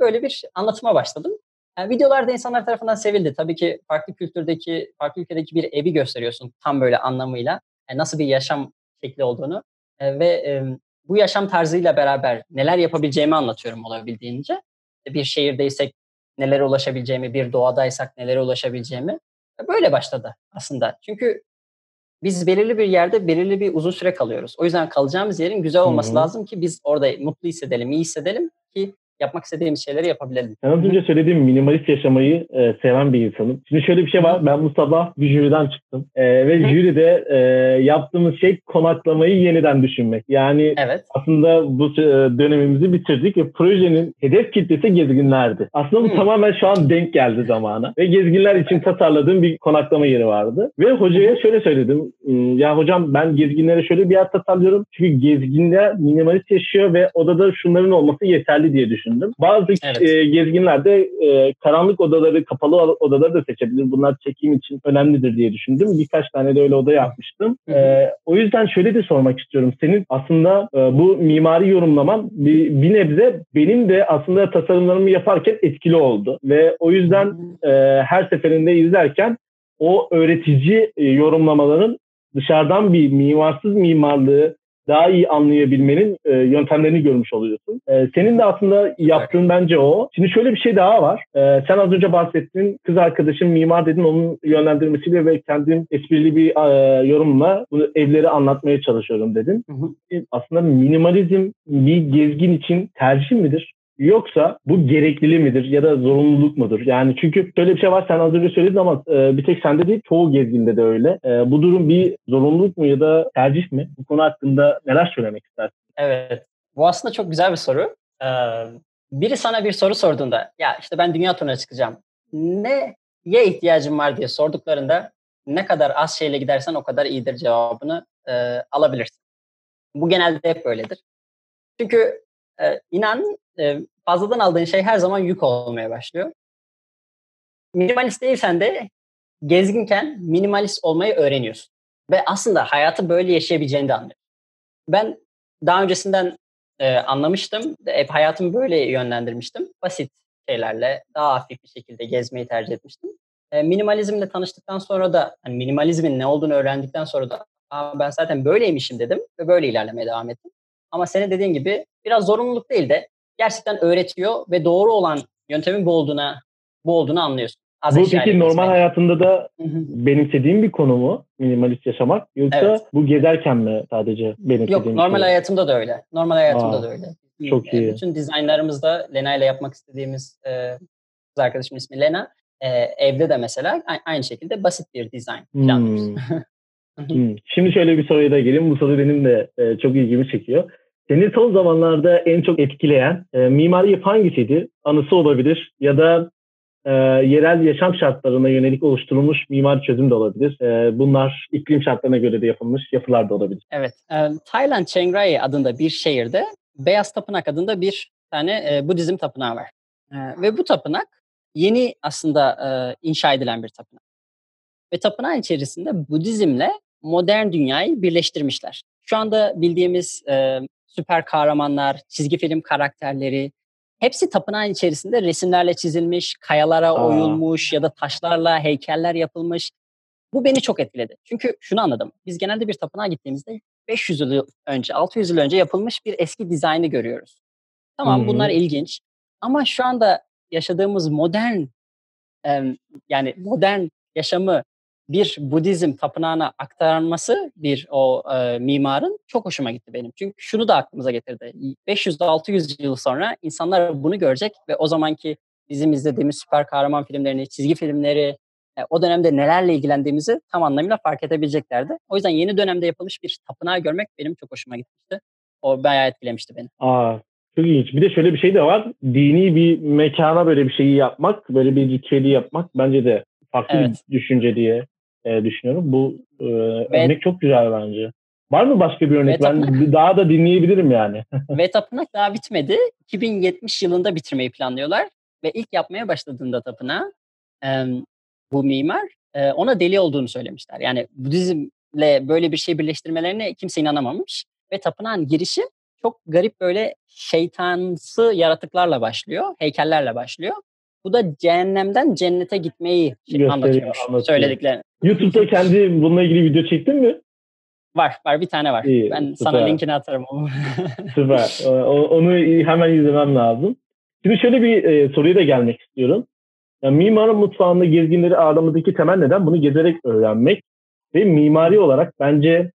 Böyle bir anlatıma başladım. Yani videolarda insanlar tarafından sevildi. Tabii ki farklı kültürdeki, farklı ülkedeki bir evi gösteriyorsun tam böyle anlamıyla. Yani nasıl bir yaşam şekli olduğunu. E, ve e, bu yaşam tarzıyla beraber neler yapabileceğimi anlatıyorum olabildiğince. Bir şehirdeysek nelere ulaşabileceğimi, bir doğadaysak nelere ulaşabileceğimi. Böyle başladı aslında. Çünkü biz belirli bir yerde belirli bir uzun süre kalıyoruz. O yüzden kalacağımız yerin güzel olması Hı-hı. lazım ki biz orada mutlu hissedelim, iyi hissedelim ki yapmak istediğimiz şeyleri yapabilelim. Sen az önce söylediğim minimalist yaşamayı e, seven bir insanım. Şimdi şöyle bir şey var. Ben bu sabah bir jüriden çıktım. E, ve Hı. jüride e, yaptığımız şey konaklamayı yeniden düşünmek. Yani evet. aslında bu e, dönemimizi bitirdik ve projenin hedef kitlesi gezginlerdi. Aslında bu Hı. tamamen şu an denk geldi zamana. Ve gezginler için tasarladığım bir konaklama yeri vardı. Ve hocaya şöyle söyledim. Hmm, ya hocam ben gezginlere şöyle bir yer tasarlıyorum. Çünkü gezginler minimalist yaşıyor ve odada şunların olması yeterli diye düşünüyorum düşündüm. Bazı evet. e, gezginler de e, karanlık odaları, kapalı odaları da seçebilir. Bunlar çekim için önemlidir diye düşündüm. Birkaç tane de öyle oda yapmıştım. E, o yüzden şöyle de sormak istiyorum. Senin aslında e, bu mimari yorumlaman bir, bir nebze benim de aslında tasarımlarımı yaparken etkili oldu. Ve o yüzden e, her seferinde izlerken o öğretici e, yorumlamaların dışarıdan bir mimarsız mimarlığı daha iyi anlayabilmenin e, yöntemlerini görmüş oluyorsun. E, senin de aslında yaptığın bence o. Şimdi şöyle bir şey daha var. E, sen az önce bahsettin. Kız arkadaşın mimar dedin. Onun yönlendirmesiyle ve kendim esprili bir e, yorumla bunu evleri anlatmaya çalışıyorum dedin. Hı hı. Aslında minimalizm bir gezgin için tercih midir? Yoksa bu gerekliliği midir ya da zorunluluk mudur? Yani çünkü şöyle bir şey var sen az önce söyledin ama e, bir tek sende değil çoğu gezginde de öyle. E, bu durum bir zorunluluk mu ya da tercih mi? Bu konu hakkında neler söylemek istersin? Evet. Bu aslında çok güzel bir soru. Ee, biri sana bir soru sorduğunda ya işte ben dünya turuna çıkacağım. Neye ihtiyacım var diye sorduklarında ne kadar az şeyle gidersen o kadar iyidir cevabını e, alabilirsin. Bu genelde hep böyledir. Çünkü e, inan e, fazladan aldığın şey her zaman yük olmaya başlıyor. Minimalist değilsen de gezginken minimalist olmayı öğreniyorsun. Ve aslında hayatı böyle yaşayabileceğini de anlıyorsun. Ben daha öncesinden e, anlamıştım. Hep hayatımı böyle yönlendirmiştim. Basit şeylerle daha hafif bir şekilde gezmeyi tercih etmiştim. E, minimalizmle tanıştıktan sonra da hani minimalizmin ne olduğunu öğrendikten sonra da ben zaten böyleymişim dedim ve böyle ilerlemeye devam ettim. Ama senin dediğin gibi biraz zorunluluk değil de gerçekten öğretiyor ve doğru olan yöntemin bu olduğuna bu olduğunu anlıyorsun. Az bu peki normal hayatında da benimsediğin bir konu mu minimalist yaşamak yoksa evet. bu gezerken mi sadece benimsediğin Yok normal şey? hayatımda da öyle. Normal hayatımda Aa, da öyle. Çok iyi. Bütün dizaynlarımızda Lena ile yapmak istediğimiz e, kız arkadaşımın ismi Lena. E, evde de mesela aynı şekilde basit bir dizayn planlıyoruz. Hmm. hmm. Şimdi şöyle bir soruya da geleyim. Bu soru benim de e, çok ilgimi çekiyor. Seni son zamanlarda en çok etkileyen e, mimari yapı hangisiydi? Anısı olabilir ya da e, yerel yaşam şartlarına yönelik oluşturulmuş mimari çözüm de olabilir. E, bunlar iklim şartlarına göre de yapılmış yapılar da olabilir. Evet. E, Tayland Chiang Rai adında bir şehirde Beyaz Tapınak adında bir tane e, Budizm tapınağı var. E, ve bu tapınak yeni aslında e, inşa edilen bir tapınak. Ve tapınağın içerisinde Budizmle modern dünyayı birleştirmişler. Şu anda bildiğimiz e, süper kahramanlar, çizgi film karakterleri hepsi tapınağın içerisinde resimlerle çizilmiş, kayalara Aa. oyulmuş ya da taşlarla heykeller yapılmış. Bu beni çok etkiledi. Çünkü şunu anladım. Biz genelde bir tapınağa gittiğimizde 500 yıl önce, 600 yıl önce yapılmış bir eski dizaynı görüyoruz. Tamam Hı-hı. bunlar ilginç Ama şu anda yaşadığımız modern yani modern yaşamı bir Budizm tapınağına aktarması bir o e, mimarın çok hoşuma gitti benim. Çünkü şunu da aklımıza getirdi. 500-600 yıl sonra insanlar bunu görecek ve o zamanki bizim izlediğimiz süper kahraman filmlerini, çizgi filmleri, e, o dönemde nelerle ilgilendiğimizi tam anlamıyla fark edebileceklerdi. O yüzden yeni dönemde yapılmış bir tapınağı görmek benim çok hoşuma gitmişti. O bayağı etkilemişti beni. Aa, çok ilginç. Bir de şöyle bir şey de var. Dini bir mekana böyle bir şeyi yapmak, böyle bir ritüeli yapmak bence de farklı evet. bir düşünce diye e, düşünüyorum. Bu e, Ve, örnek çok güzel bence. Var mı başka bir örnek? Ben tapınak, daha da dinleyebilirim yani. ve tapınak daha bitmedi. 2070 yılında bitirmeyi planlıyorlar. Ve ilk yapmaya başladığında tapınağı e, bu mimar e, ona deli olduğunu söylemişler. Yani Budizmle böyle bir şey birleştirmelerine kimse inanamamış. Ve tapınağın girişi çok garip böyle şeytansı yaratıklarla başlıyor, heykellerle başlıyor. Bu da cehennemden cennete gitmeyi anlatıyormuş söylediklerini. YouTube'da kendi bununla ilgili video çektin mi? Var, var bir tane var. İyi, ben süper. sana linkini atarım süper. Onu hemen izlemem lazım. Şimdi şöyle bir e, soruya da gelmek istiyorum. Yani mimarın mutfağında gezginleri ağırlamadaki temel neden bunu gezerek öğrenmek ve mimari olarak bence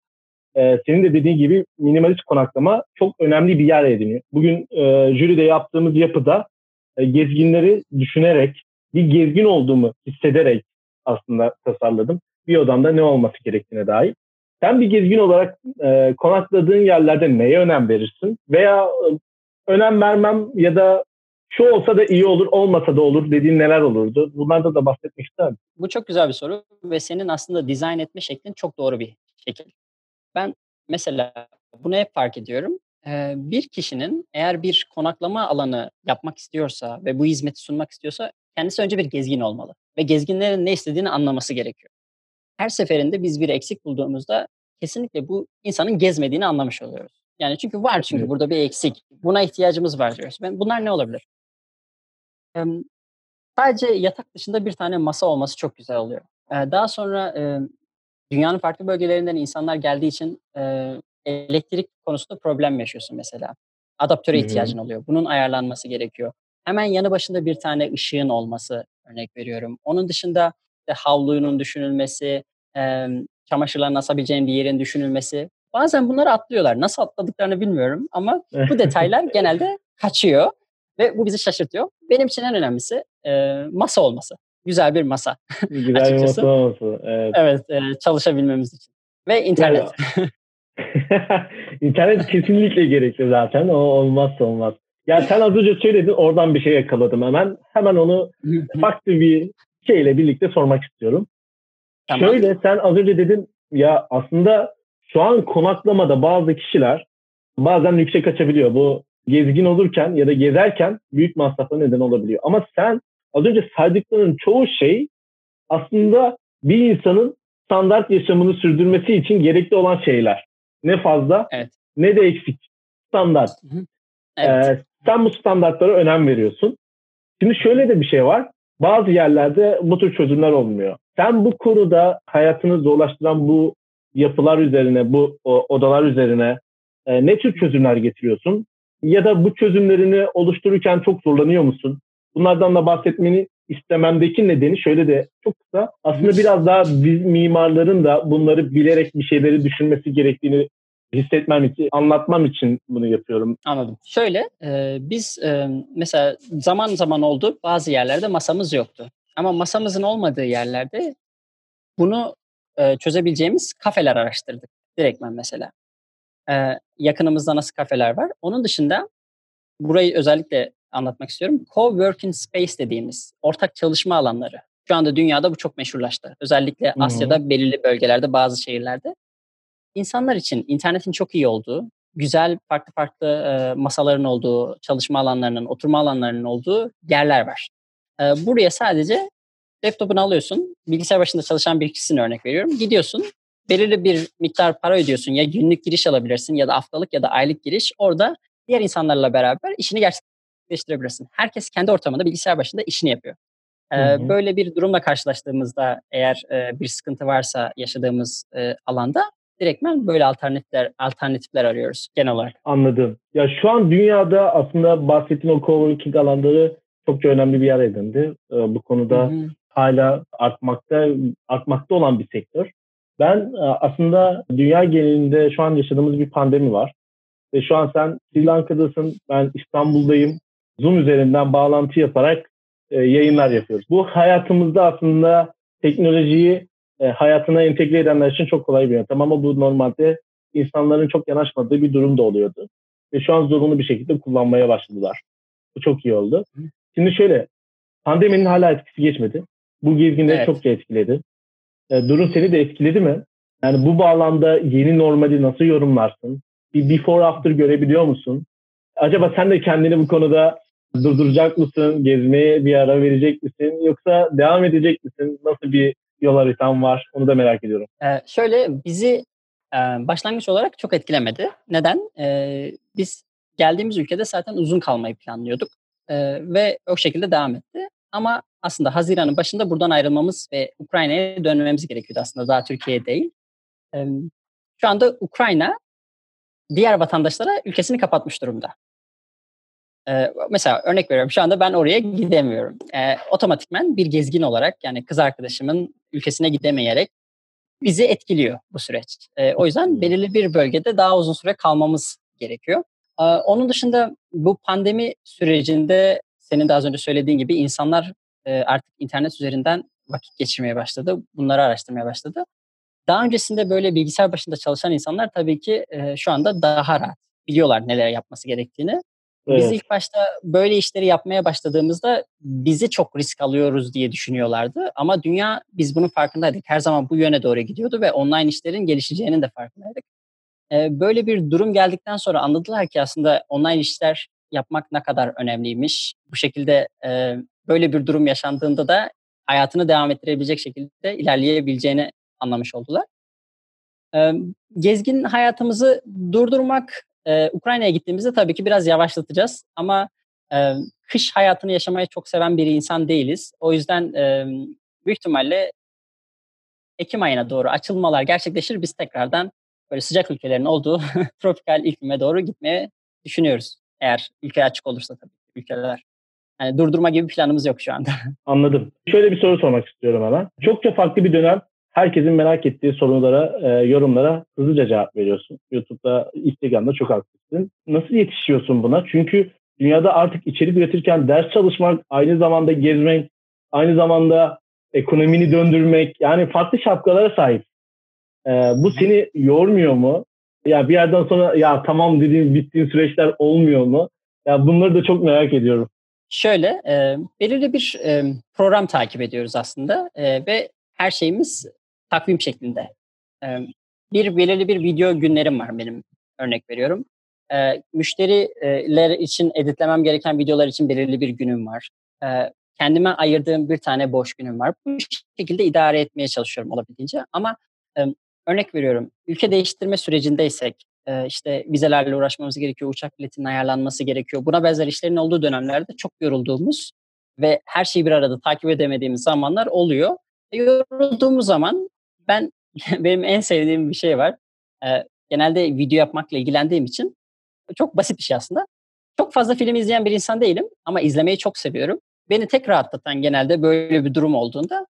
e, senin de dediğin gibi minimalist konaklama çok önemli bir yer ediniyor. Bugün e, jüride yaptığımız yapıda e, gezginleri düşünerek, bir gezgin olduğumu hissederek aslında tasarladım. Bir odamda ne olması gerektiğine dair. Sen bir gezgin olarak e, konakladığın yerlerde neye önem verirsin? Veya e, önem vermem ya da şu olsa da iyi olur, olmasa da olur dediğin neler olurdu? Bunlardan da bahsetmek ister? Bu çok güzel bir soru ve senin aslında dizayn etme şeklin çok doğru bir şekil. Ben mesela bunu hep fark ediyorum. Ee, bir kişinin eğer bir konaklama alanı yapmak istiyorsa ve bu hizmeti sunmak istiyorsa kendisi önce bir gezgin olmalı ve gezginlerin ne istediğini anlaması gerekiyor. Her seferinde biz bir eksik bulduğumuzda kesinlikle bu insanın gezmediğini anlamış oluyoruz. Yani çünkü var çünkü evet. burada bir eksik. Buna ihtiyacımız var diyoruz. Ben bunlar ne olabilir? Ee, sadece yatak dışında bir tane masa olması çok güzel oluyor. Ee, daha sonra e, dünyanın farklı bölgelerinden insanlar geldiği için e, elektrik konusunda problem yaşıyorsun mesela. Adaptöre ihtiyacın oluyor. Bunun ayarlanması gerekiyor. Hemen yanı başında bir tane ışığın olması örnek veriyorum. Onun dışında işte havlunun düşünülmesi, e, çamaşırlarını asabileceğin bir yerin düşünülmesi. Bazen bunları atlıyorlar. Nasıl atladıklarını bilmiyorum ama bu detaylar genelde kaçıyor ve bu bizi şaşırtıyor. Benim için en önemlisi e, masa olması. Güzel bir masa. Güzel bir masa olması. Evet, evet e, çalışabilmemiz için. Ve internet. İnternet kesinlikle gerekli zaten. O olmazsa olmaz. Ya sen az önce söyledin oradan bir şey yakaladım hemen. Hemen onu farklı bir şeyle birlikte sormak istiyorum. Tamam. Şöyle sen az önce dedin ya aslında şu an konaklamada bazı kişiler bazen yüksek açabiliyor. Bu gezgin olurken ya da gezerken büyük masrafa neden olabiliyor. Ama sen az önce saydıkların çoğu şey aslında bir insanın standart yaşamını sürdürmesi için gerekli olan şeyler. Ne fazla evet. ne de eksik. Standart. Evet. Ee, sen bu standartlara önem veriyorsun. Şimdi şöyle de bir şey var. Bazı yerlerde bu tür çözümler olmuyor. Sen bu konuda hayatını zorlaştıran bu yapılar üzerine, bu odalar üzerine e, ne tür çözümler getiriyorsun? Ya da bu çözümlerini oluştururken çok zorlanıyor musun? Bunlardan da bahsetmeni istememdeki nedeni şöyle de çok kısa. Aslında biraz daha biz mimarların da bunları bilerek bir şeyleri düşünmesi gerektiğini hissetmem için, anlatmam için bunu yapıyorum. Anladım. Şöyle, e, biz e, mesela zaman zaman oldu bazı yerlerde masamız yoktu. Ama masamızın olmadığı yerlerde bunu e, çözebileceğimiz kafeler araştırdık. Direktmen mesela. E, yakınımızda nasıl kafeler var? Onun dışında burayı özellikle anlatmak istiyorum. Co-working space dediğimiz ortak çalışma alanları. Şu anda dünyada bu çok meşhurlaştı. Özellikle. Asya'da belirli bölgelerde, bazı şehirlerde. İnsanlar için internetin çok iyi olduğu, güzel farklı farklı e, masaların olduğu, çalışma alanlarının, oturma alanlarının olduğu yerler var. E, buraya sadece laptopunu alıyorsun, bilgisayar başında çalışan bir kişisini örnek veriyorum. Gidiyorsun, belirli bir miktar para ödüyorsun. Ya günlük giriş alabilirsin ya da haftalık ya da aylık giriş. Orada diğer insanlarla beraber işini gerçekleştirebilirsin. Herkes kendi ortamında bilgisayar başında işini yapıyor. Ee, böyle bir durumla karşılaştığımızda eğer e, bir sıkıntı varsa yaşadığımız e, alanda direktmen böyle alternatifler alternatifler arıyoruz genel olarak. Anladım. Ya şu an dünyada aslında bahsettiğin o coworking alanları çok önemli bir yer edindi. Ee, bu konuda hı hı. hala artmakta artmakta olan bir sektör. Ben e, aslında dünya genelinde şu an yaşadığımız bir pandemi var. Ve şu an sen Sri Lanka'dasın, ben İstanbul'dayım. Zoom üzerinden bağlantı yaparak e, yayınlar yapıyoruz. Bu hayatımızda aslında teknolojiyi e, hayatına entegre edenler için çok kolay bir yöntem ama bu normalde insanların çok yanaşmadığı bir durum da oluyordu. Ve şu an zorunlu bir şekilde kullanmaya başladılar. Bu çok iyi oldu. Şimdi şöyle, pandeminin hala etkisi geçmedi. Bu gezginleri evet. çok etkiledi. E, durum seni de etkiledi mi? Yani bu bağlamda yeni normali nasıl yorumlarsın? Bir before after görebiliyor musun? Acaba sen de kendini bu konuda durduracak mısın? Gezmeye bir ara verecek misin? Yoksa devam edecek misin? Nasıl bir yol haritam var? Onu da merak ediyorum. Ee, şöyle bizi e, başlangıç olarak çok etkilemedi. Neden? Ee, biz geldiğimiz ülkede zaten uzun kalmayı planlıyorduk. Ee, ve o şekilde devam etti. Ama aslında Haziran'ın başında buradan ayrılmamız ve Ukrayna'ya dönmemiz gerekiyordu aslında daha Türkiye değil. Ee, şu anda Ukrayna diğer vatandaşlara ülkesini kapatmış durumda. Ee, mesela örnek veriyorum şu anda ben oraya gidemiyorum. Ee, otomatikmen bir gezgin olarak yani kız arkadaşımın ülkesine gidemeyerek bizi etkiliyor bu süreç. Ee, o yüzden belirli bir bölgede daha uzun süre kalmamız gerekiyor. Ee, onun dışında bu pandemi sürecinde senin de az önce söylediğin gibi insanlar e, artık internet üzerinden vakit geçirmeye başladı. Bunları araştırmaya başladı. Daha öncesinde böyle bilgisayar başında çalışan insanlar tabii ki e, şu anda daha rahat biliyorlar neler yapması gerektiğini. Evet. Biz ilk başta böyle işleri yapmaya başladığımızda bizi çok risk alıyoruz diye düşünüyorlardı. Ama dünya biz bunun farkındaydık. Her zaman bu yöne doğru gidiyordu ve online işlerin gelişeceğinin de farkındaydık. Böyle bir durum geldikten sonra anladılar ki aslında online işler yapmak ne kadar önemliymiş. Bu şekilde böyle bir durum yaşandığında da hayatını devam ettirebilecek şekilde ilerleyebileceğini anlamış oldular. Gezgin hayatımızı durdurmak e, Ukrayna'ya gittiğimizde tabii ki biraz yavaşlatacağız ama e, kış hayatını yaşamayı çok seven bir insan değiliz. O yüzden e, büyük ihtimalle Ekim ayına doğru açılmalar gerçekleşir. Biz tekrardan böyle sıcak ülkelerin olduğu tropikal iklime doğru gitmeye düşünüyoruz. Eğer ülke açık olursa tabii ülkeler. Yani durdurma gibi planımız yok şu anda. Anladım. Şöyle bir soru sormak istiyorum hemen. Çokça farklı bir dönem herkesin merak ettiği sorulara, e, yorumlara hızlıca cevap veriyorsun. YouTube'da, Instagram'da çok aktifsin. Nasıl yetişiyorsun buna? Çünkü dünyada artık içerik üretirken ders çalışmak, aynı zamanda gezmek, aynı zamanda ekonomini döndürmek, yani farklı şapkalara sahip. E, bu seni yormuyor mu? Ya bir yerden sonra ya tamam dediğin bittiğin süreçler olmuyor mu? Ya bunları da çok merak ediyorum. Şöyle, e, belirli bir e, program takip ediyoruz aslında e, ve her şeyimiz takvim şeklinde. E, bir belirli bir video günlerim var benim örnek veriyorum. E, müşteriler için editlemem gereken videolar için belirli bir günüm var. E, kendime ayırdığım bir tane boş günüm var. Bu şekilde idare etmeye çalışıyorum olabildiğince. Ama e, örnek veriyorum, ülke değiştirme sürecindeysek, e, işte vizelerle uğraşmamız gerekiyor, uçak biletinin ayarlanması gerekiyor. Buna benzer işlerin olduğu dönemlerde çok yorulduğumuz ve her şeyi bir arada takip edemediğimiz zamanlar oluyor. Yorulduğumuz zaman ben benim en sevdiğim bir şey var. E, genelde video yapmakla ilgilendiğim için çok basit bir şey aslında. Çok fazla film izleyen bir insan değilim ama izlemeyi çok seviyorum. Beni tek rahatlatan genelde böyle bir durum olduğunda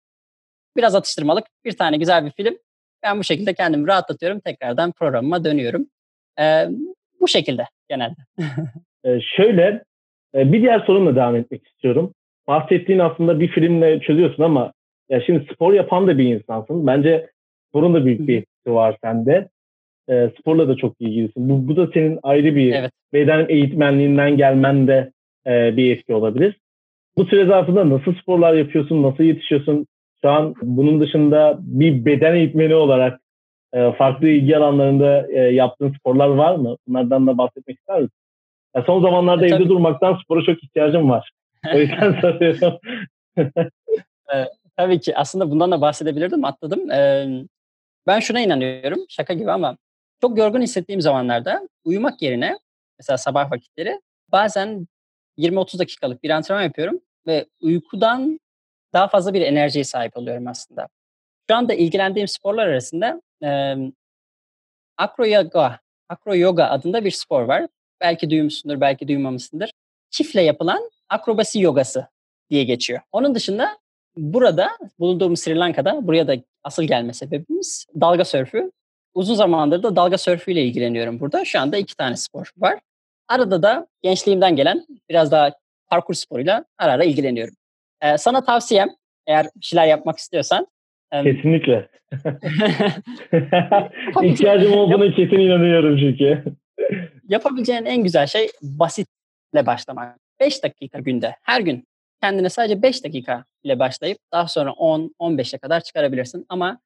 biraz atıştırmalık bir tane güzel bir film. Ben bu şekilde kendimi rahatlatıyorum. Tekrardan programıma dönüyorum. Ee, bu şekilde genelde. ee, şöyle bir diğer sorumla devam etmek istiyorum. Bahsettiğin aslında bir filmle çözüyorsun ama ya şimdi spor yapan da bir insansın. Bence sporun da büyük bir etkisi var sende. E, sporla da çok ilgilisin. Bu, bu da senin ayrı bir evet. beden eğitmenliğinden gelmen de e, bir etki olabilir. Bu süre zarfında nasıl sporlar yapıyorsun, nasıl yetişiyorsun? Şu an bunun dışında bir beden eğitmeni olarak e, farklı ilgi alanlarında e, yaptığın sporlar var mı? Bunlardan da bahsetmek ister misin? Ya son zamanlarda e, evde durmaktan spora çok ihtiyacım var. O yüzden soruyorum. Tabii ki. Aslında bundan da bahsedebilirdim. Atladım. Ee, ben şuna inanıyorum. Şaka gibi ama çok yorgun hissettiğim zamanlarda uyumak yerine mesela sabah vakitleri bazen 20-30 dakikalık bir antrenman yapıyorum ve uykudan daha fazla bir enerjiye sahip oluyorum aslında. Şu anda ilgilendiğim sporlar arasında e, acro yoga, acro yoga adında bir spor var. Belki duymuşsundur, belki duymamışsındır. Çiftle yapılan akrobasi yogası diye geçiyor. Onun dışında burada bulunduğumuz Sri Lanka'da buraya da asıl gelme sebebimiz dalga sörfü. Uzun zamandır da dalga sörfüyle ilgileniyorum burada. Şu anda iki tane spor var. Arada da gençliğimden gelen biraz daha parkur sporuyla ara ara ilgileniyorum. Ee, sana tavsiyem eğer bir şeyler yapmak istiyorsan. Kesinlikle. İhtiyacım olduğuna kesin inanıyorum çünkü. Yapabileceğin en güzel şey basitle başlamak. 5 dakika günde, her gün kendine sadece 5 dakika ile başlayıp daha sonra 10-15'e kadar çıkarabilirsin. Ama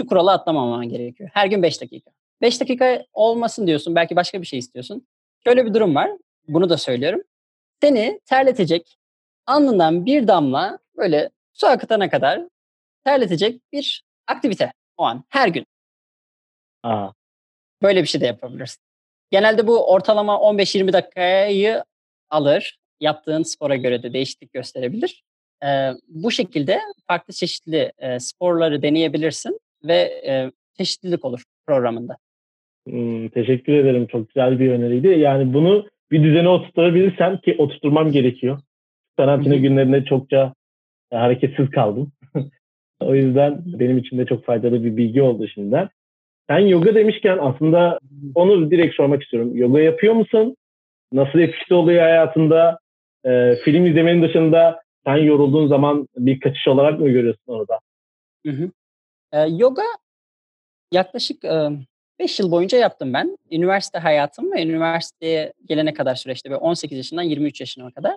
şu kuralı atlamaman gerekiyor. Her gün 5 dakika. 5 dakika olmasın diyorsun. Belki başka bir şey istiyorsun. Şöyle bir durum var. Bunu da söylüyorum. Seni terletecek alnından bir damla böyle su akıtana kadar terletecek bir aktivite o an her gün. Aa. Böyle bir şey de yapabilirsin. Genelde bu ortalama 15-20 dakikayı alır. Yaptığın spora göre de değişiklik gösterebilir. Ee, bu şekilde farklı çeşitli e, sporları deneyebilirsin ve e, çeşitlilik olur programında. Hmm, teşekkür ederim. Çok güzel bir öneriydi. Yani bunu bir düzene oturtabilirsem ki oturtmam gerekiyor. Karantina günlerinde çokça e, hareketsiz kaldım. o yüzden benim için de çok faydalı bir bilgi oldu şimdiden. Sen yoga demişken aslında onu direkt sormak istiyorum. Yoga yapıyor musun? Nasıl etkisi oluyor hayatında? Ee, film izlemenin dışında sen yorulduğun zaman bir kaçış olarak mı görüyorsun orada? Hı hı. Ee, yoga yaklaşık 5 yıl boyunca yaptım ben. Üniversite hayatım ve üniversiteye gelene kadar süreçte ve 18 yaşından 23 yaşına kadar.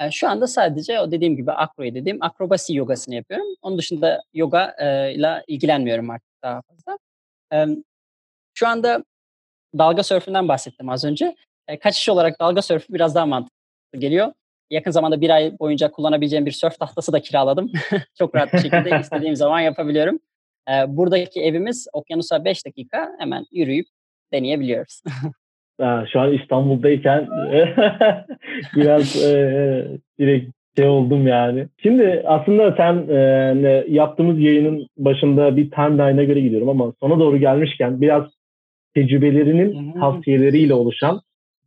Yani şu anda sadece o dediğim gibi akroyu dediğim akrobasi yogasını yapıyorum. Onun dışında yoga e, ile ilgilenmiyorum artık daha fazla. E, şu anda dalga sörfünden bahsettim az önce. E, kaçış olarak dalga sörfü biraz daha mantıklı geliyor. Yakın zamanda bir ay boyunca kullanabileceğim bir sörf tahtası da kiraladım. Çok rahat bir şekilde istediğim zaman yapabiliyorum. E, buradaki evimiz okyanusa 5 dakika hemen yürüyüp deneyebiliyoruz. Ha, şu an İstanbul'dayken biraz e, direkt şey oldum yani. Şimdi aslında sen e, yaptığımız yayının başında bir timeline'a göre gidiyorum ama sona doğru gelmişken biraz tecrübelerinin tavsiyeleriyle oluşan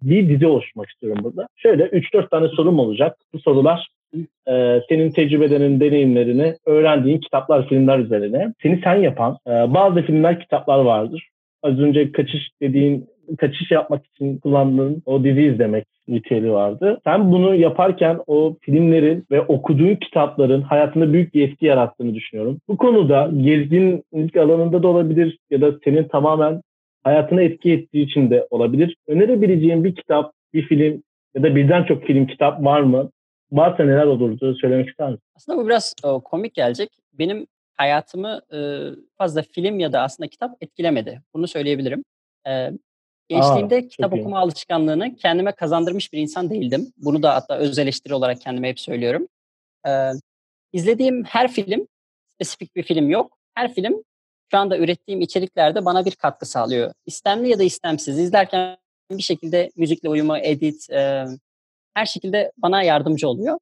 bir dizi oluşturmak istiyorum burada. Şöyle 3-4 tane sorum olacak. Bu sorular e, senin tecrübelerin, deneyimlerini, öğrendiğin kitaplar, filmler üzerine. Seni sen yapan e, bazı filmler, kitaplar vardır. Az önce kaçış dediğin kaçış yapmak için kullandığın o dizi izlemek ritüeli vardı. Sen bunu yaparken o filmlerin ve okuduğun kitapların hayatında büyük bir etki yarattığını düşünüyorum. Bu konuda gezginlik alanında da olabilir ya da senin tamamen hayatına etki ettiği için de olabilir. Önerebileceğin bir kitap, bir film ya da birden çok film kitap var mı? Varsa neler olurdu söylemek ister misin? Aslında bu biraz o, komik gelecek. Benim hayatımı e, fazla film ya da aslında kitap etkilemedi. Bunu söyleyebilirim. E, Gençliğimde Aa, kitap okuma iyi. alışkanlığını kendime kazandırmış bir insan değildim. Bunu da hatta öz eleştiri olarak kendime hep söylüyorum. Ee, izlediğim her film, spesifik bir film yok. Her film şu anda ürettiğim içeriklerde bana bir katkı sağlıyor. İstemli ya da istemsiz. izlerken bir şekilde müzikle uyumu, edit, e, her şekilde bana yardımcı oluyor.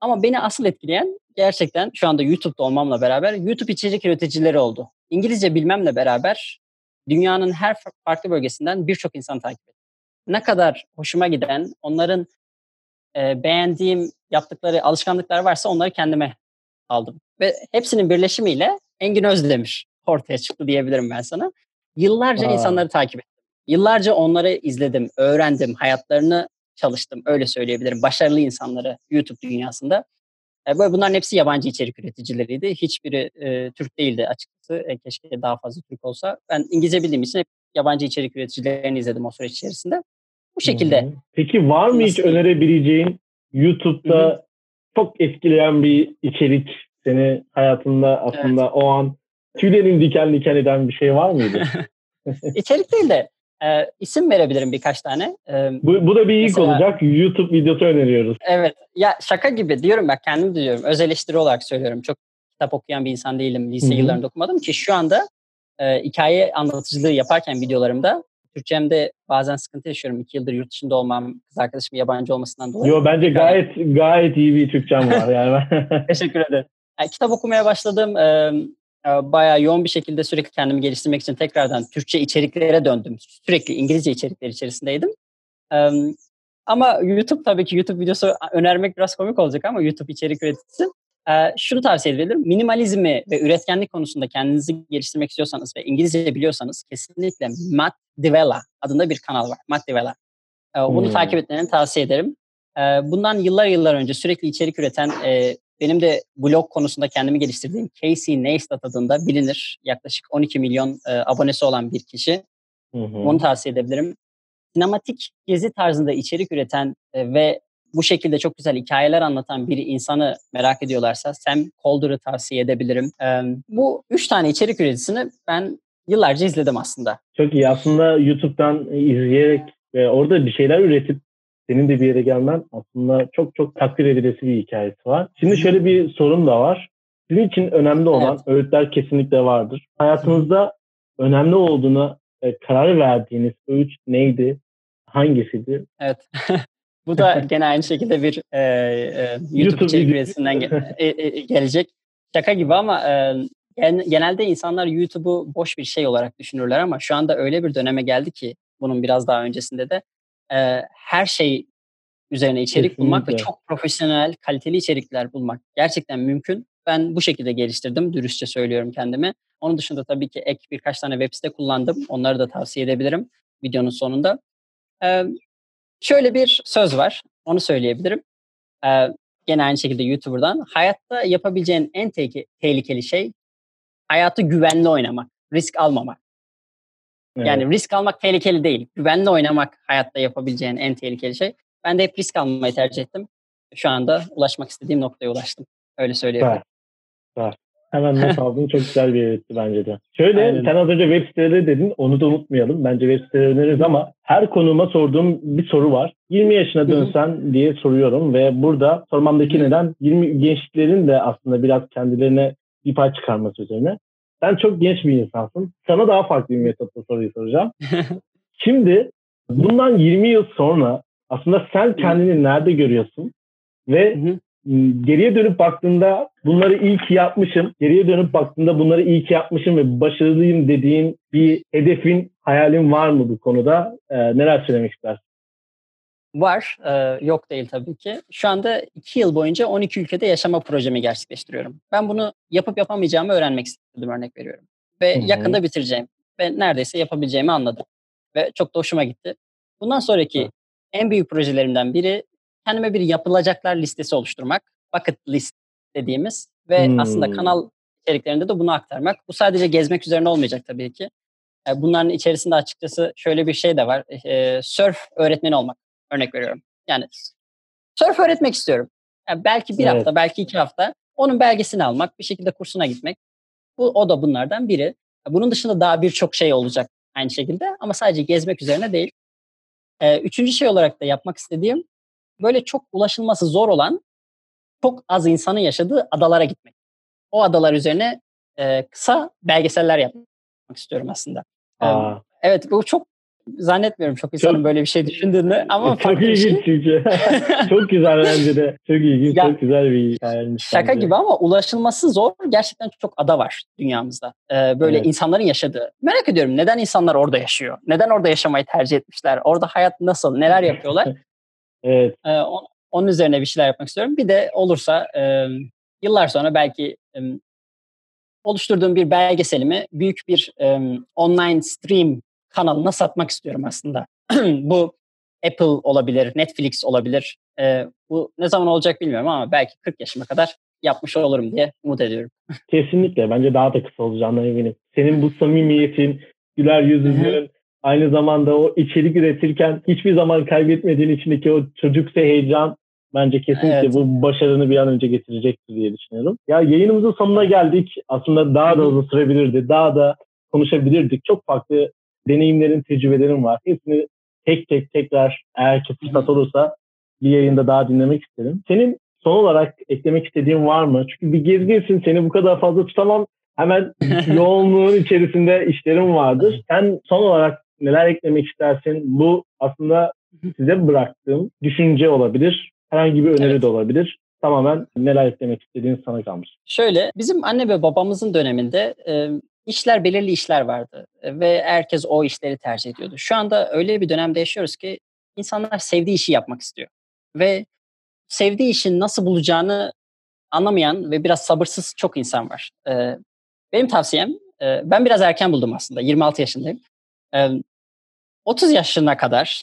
Ama beni asıl etkileyen gerçekten şu anda YouTube'da olmamla beraber YouTube içerik üreticileri oldu. İngilizce bilmemle beraber dünyanın her farklı bölgesinden birçok insan takip ediyor. Ne kadar hoşuma giden, onların e, beğendiğim yaptıkları alışkanlıklar varsa onları kendime aldım. Ve hepsinin birleşimiyle Engin Özdemir ortaya çıktı diyebilirim ben sana. Yıllarca Aa. insanları takip ettim. Yıllarca onları izledim, öğrendim, hayatlarını çalıştım. Öyle söyleyebilirim. Başarılı insanları YouTube dünyasında. E, böyle bunların hepsi yabancı içerik üreticileriydi. Hiçbiri e, Türk değildi açıkçası. E, keşke daha fazla Türk olsa. Ben İngilizce bildiğim için hep yabancı içerik üreticilerini izledim o süreç içerisinde. Bu şekilde. Hmm. Peki var mı hiç önerebileceğin YouTube'da Hı-hı. çok etkileyen bir içerik seni hayatında aslında evet. o an tüylerin diken diken eden bir şey var mıydı? İçerik değil de e, isim verebilirim birkaç tane. E, bu, bu da bir ilk mesela, olacak. YouTube videosu öneriyoruz. Evet. Ya şaka gibi diyorum ben kendim diyorum. Öz eleştiri olarak söylüyorum. Çok kitap okuyan bir insan değilim. Lise Hı-hı. yıllarında okumadım ki şu anda e, hikaye anlatıcılığı yaparken videolarımda Türkçemde bazen sıkıntı yaşıyorum. İki yıldır yurt dışında olmam, kız arkadaşım yabancı olmasından dolayı. Yo bence gayet gayet iyi bir Türkçem var yani. Teşekkür ederim. Yani, kitap okumaya başladım. E, bayağı yoğun bir şekilde sürekli kendimi geliştirmek için tekrardan Türkçe içeriklere döndüm. Sürekli İngilizce içerikler içerisindeydim. Ama YouTube tabii ki YouTube videosu önermek biraz komik olacak ama YouTube içerik üreticisi. Şunu tavsiye edebilirim. Minimalizmi ve üretkenlik konusunda kendinizi geliştirmek istiyorsanız ve İngilizce biliyorsanız kesinlikle Matt Divella adında bir kanal var. Matt Divella. Bunu hmm. takip etmeni tavsiye ederim. Bundan yıllar yıllar önce sürekli içerik üreten benim de blog konusunda kendimi geliştirdiğim Casey Neistat adında bilinir. Yaklaşık 12 milyon abonesi olan bir kişi. Hı hı. Onu tavsiye edebilirim. Sinematik gezi tarzında içerik üreten ve bu şekilde çok güzel hikayeler anlatan bir insanı merak ediyorlarsa Sam Calder'ı tavsiye edebilirim. Bu üç tane içerik üreticisini ben yıllarca izledim aslında. Çok iyi. Aslında YouTube'dan izleyerek ve orada bir şeyler üretip senin de bir yere gelmen aslında çok çok takdir edilesi bir hikayesi var. Şimdi şöyle bir sorun da var. Sizin için önemli olan evet. öğütler kesinlikle vardır. Hayatınızda önemli olduğuna e, karar verdiğiniz öğüt neydi? Hangisiydi? Evet. Bu da gene aynı şekilde bir e, e, YouTube, ge- e, e, gelecek. Şaka gibi ama e, genelde insanlar YouTube'u boş bir şey olarak düşünürler ama şu anda öyle bir döneme geldi ki bunun biraz daha öncesinde de e, her şey üzerine içerik Kesinlikle. bulmak ve çok profesyonel, kaliteli içerikler bulmak gerçekten mümkün. Ben bu şekilde geliştirdim, dürüstçe söylüyorum kendimi. Onun dışında tabii ki ek birkaç tane web site kullandım. Onları da tavsiye edebilirim videonun sonunda. Ee, şöyle bir söz var, onu söyleyebilirim. Ee, gene aynı şekilde YouTuber'dan. Hayatta yapabileceğin en te- tehlikeli şey hayatı güvenli oynamak, risk almamak. Evet. Yani risk almak tehlikeli değil. Güvenli oynamak hayatta yapabileceğin en tehlikeli şey. Ben de hep risk almayı tercih ettim. Şu anda ulaşmak istediğim noktaya ulaştım. Öyle söyleyebilirim. Süper. Hemen not aldın. Çok güzel bir öğretti bence de. Şöyle Aynen. sen az önce web siteleri dedin. Onu da unutmayalım. Bence web siteleri öneririz ama her konuma sorduğum bir soru var. 20 yaşına dönsen diye soruyorum ve burada sormamdaki neden 20 gençlerin de aslında biraz kendilerine bir pay çıkarması üzerine. Sen çok genç bir insansın. Sana daha farklı bir metotla soruyu soracağım. Şimdi bundan 20 yıl sonra aslında sen kendini nerede görüyorsun? Ve geriye dönüp baktığında bunları iyi ki yapmışım. Geriye dönüp baktığında bunları iyi ki yapmışım ve başarılıyım dediğin bir hedefin, hayalin var mı bu konuda? Ee, neler söylemek istersin? Var. Ee, yok değil tabii ki. Şu anda iki yıl boyunca 12 ülkede yaşama projemi gerçekleştiriyorum. Ben bunu yapıp yapamayacağımı öğrenmek istedim örnek veriyorum. Ve Hı-hı. yakında bitireceğim. Ve neredeyse yapabileceğimi anladım. Ve çok da hoşuma gitti. Bundan sonraki Hı. en büyük projelerimden biri kendime bir yapılacaklar listesi oluşturmak. Bucket list dediğimiz. Ve hmm. aslında kanal içeriklerinde de bunu aktarmak. Bu sadece gezmek üzerine olmayacak tabii ki. E, bunların içerisinde açıkçası şöyle bir şey de var. E, surf öğretmeni olmak. Örnek veriyorum. Yani surf öğretmek istiyorum. Yani belki bir evet. hafta, belki iki hafta onun belgesini almak, bir şekilde kursuna gitmek. Bu o da bunlardan biri. Bunun dışında daha birçok şey olacak aynı şekilde ama sadece gezmek üzerine değil. Ee, üçüncü şey olarak da yapmak istediğim böyle çok ulaşılması zor olan çok az insanın yaşadığı adalara gitmek. O adalar üzerine e, kısa belgeseller yapmak istiyorum aslında. Aa. Evet bu çok zannetmiyorum çok insanın çok, böyle bir şey düşündüğünü ama çok ilginç şey. çünkü. çok güzel bence de. Çok ilginç, ya, çok güzel bir hikayeymiş. Şaka bence. gibi ama ulaşılması zor. Gerçekten çok ada var dünyamızda. Ee, böyle evet. insanların yaşadığı. Merak ediyorum neden insanlar orada yaşıyor? Neden orada yaşamayı tercih etmişler? Orada hayat nasıl? Neler yapıyorlar? evet. Ee, on, onun üzerine bir şeyler yapmak istiyorum. Bir de olursa e, yıllar sonra belki e, oluşturduğum bir belgeselimi büyük bir e, online stream kanalına satmak istiyorum aslında. bu Apple olabilir, Netflix olabilir. E, bu ne zaman olacak bilmiyorum ama belki 40 yaşıma kadar yapmış olurum diye umut ediyorum. Kesinlikle. Bence daha da kısa olacağından eminim. Senin bu samimiyetin, güler yüzünün, aynı zamanda o içerik üretirken hiçbir zaman kaybetmediğin içindeki o çocuksa heyecan bence kesinlikle evet. bu başarını bir an önce getirecektir diye düşünüyorum. Ya yayınımızın sonuna geldik. Aslında daha da uzun sürebilirdi. Daha da konuşabilirdik. Çok farklı deneyimlerin, tecrübelerin var. Hepsini tek tek tekrar eğer ki fırsat olursa bir yayında daha dinlemek isterim. Senin son olarak eklemek istediğin var mı? Çünkü bir gezginsin seni bu kadar fazla tutamam. Hemen yoğunluğun içerisinde işlerim vardır. Sen son olarak neler eklemek istersin? Bu aslında size bıraktığım düşünce olabilir. Herhangi bir öneri evet. de olabilir. tamamen neler eklemek istediğin sana kalmış. Şöyle bizim anne ve babamızın döneminde e, işler belirli işler vardı ve herkes o işleri tercih ediyordu. Şu anda öyle bir dönemde yaşıyoruz ki insanlar sevdiği işi yapmak istiyor. Ve sevdiği işin nasıl bulacağını anlamayan ve biraz sabırsız çok insan var. E, benim tavsiyem, e, ben biraz erken buldum aslında. 26 yaşındayım. E, 30 yaşına kadar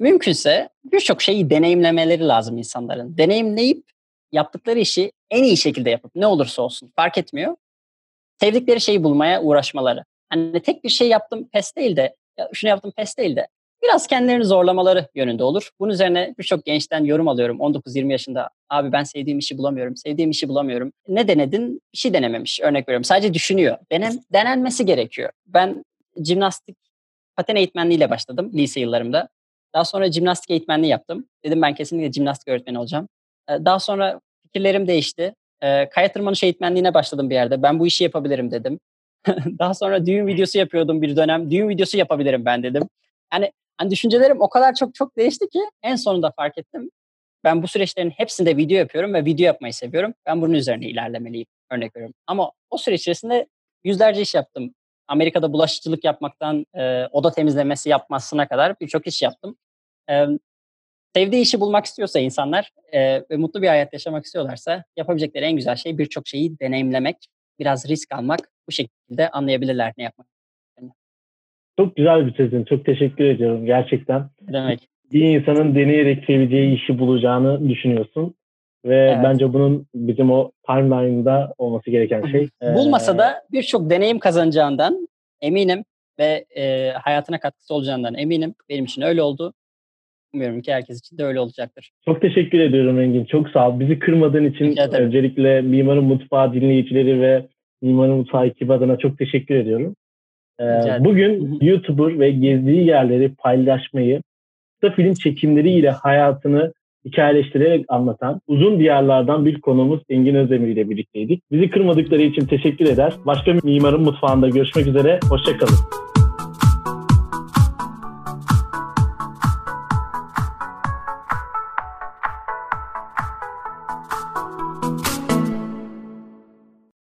mümkünse birçok şeyi deneyimlemeleri lazım insanların. Deneyimleyip yaptıkları işi en iyi şekilde yapıp ne olursa olsun fark etmiyor. Sevdikleri şeyi bulmaya uğraşmaları. Hani tek bir şey yaptım pes değil de ya şunu yaptım pes değil de biraz kendilerini zorlamaları yönünde olur. Bunun üzerine birçok gençten yorum alıyorum. 19-20 yaşında abi ben sevdiğim işi bulamıyorum, sevdiğim işi bulamıyorum. Ne denedin? Bir şey denememiş örnek veriyorum. Sadece düşünüyor. Denem, denenmesi gerekiyor. Ben jimnastik paten eğitmenliğiyle başladım lise yıllarımda. Daha sonra jimnastik eğitmenliği yaptım. Dedim ben kesinlikle jimnastik öğretmeni olacağım. Daha sonra fikirlerim değişti. Kaya tırmanış eğitmenliğine başladım bir yerde. Ben bu işi yapabilirim dedim. Daha sonra düğün videosu yapıyordum bir dönem. Düğün videosu yapabilirim ben dedim. Yani hani düşüncelerim o kadar çok çok değişti ki en sonunda fark ettim. Ben bu süreçlerin hepsinde video yapıyorum ve video yapmayı seviyorum. Ben bunun üzerine ilerlemeliyim örnek veriyorum. Ama o süreç içerisinde yüzlerce iş yaptım. Amerika'da bulaşıcılık yapmaktan e, oda temizlemesi yapmasına kadar birçok iş yaptım. E, sevdiği işi bulmak istiyorsa insanlar e, ve mutlu bir hayat yaşamak istiyorlarsa yapabilecekleri en güzel şey birçok şeyi deneyimlemek, biraz risk almak. Bu şekilde anlayabilirler ne yapmak. Çok güzel bitirdin. Çok teşekkür ediyorum gerçekten. demek? Bir insanın deneyerek seveceği işi bulacağını düşünüyorsun. Ve evet. bence bunun bizim o timeline'da olması gereken şey. Bulmasa da birçok deneyim kazanacağından eminim ve e, hayatına katkısı olacağından eminim. Benim için öyle oldu. Umuyorum ki herkes için de öyle olacaktır. Çok teşekkür ediyorum Engin. Çok sağ ol. Bizi kırmadığın için öncelikle Mimarın Mutfağı dinleyicileri ve Mimarın Mutfağı ekibi adına çok teşekkür ediyorum. Ee, bugün YouTuber ve gezdiği yerleri paylaşmayı, kısa film çekimleriyle hayatını hikayeleştirerek anlatan uzun diyarlardan bir konumuz Engin Özdemir ile birlikteydik. Bizi kırmadıkları için teşekkür eder. Başka bir mimarın mutfağında görüşmek üzere. Hoşçakalın.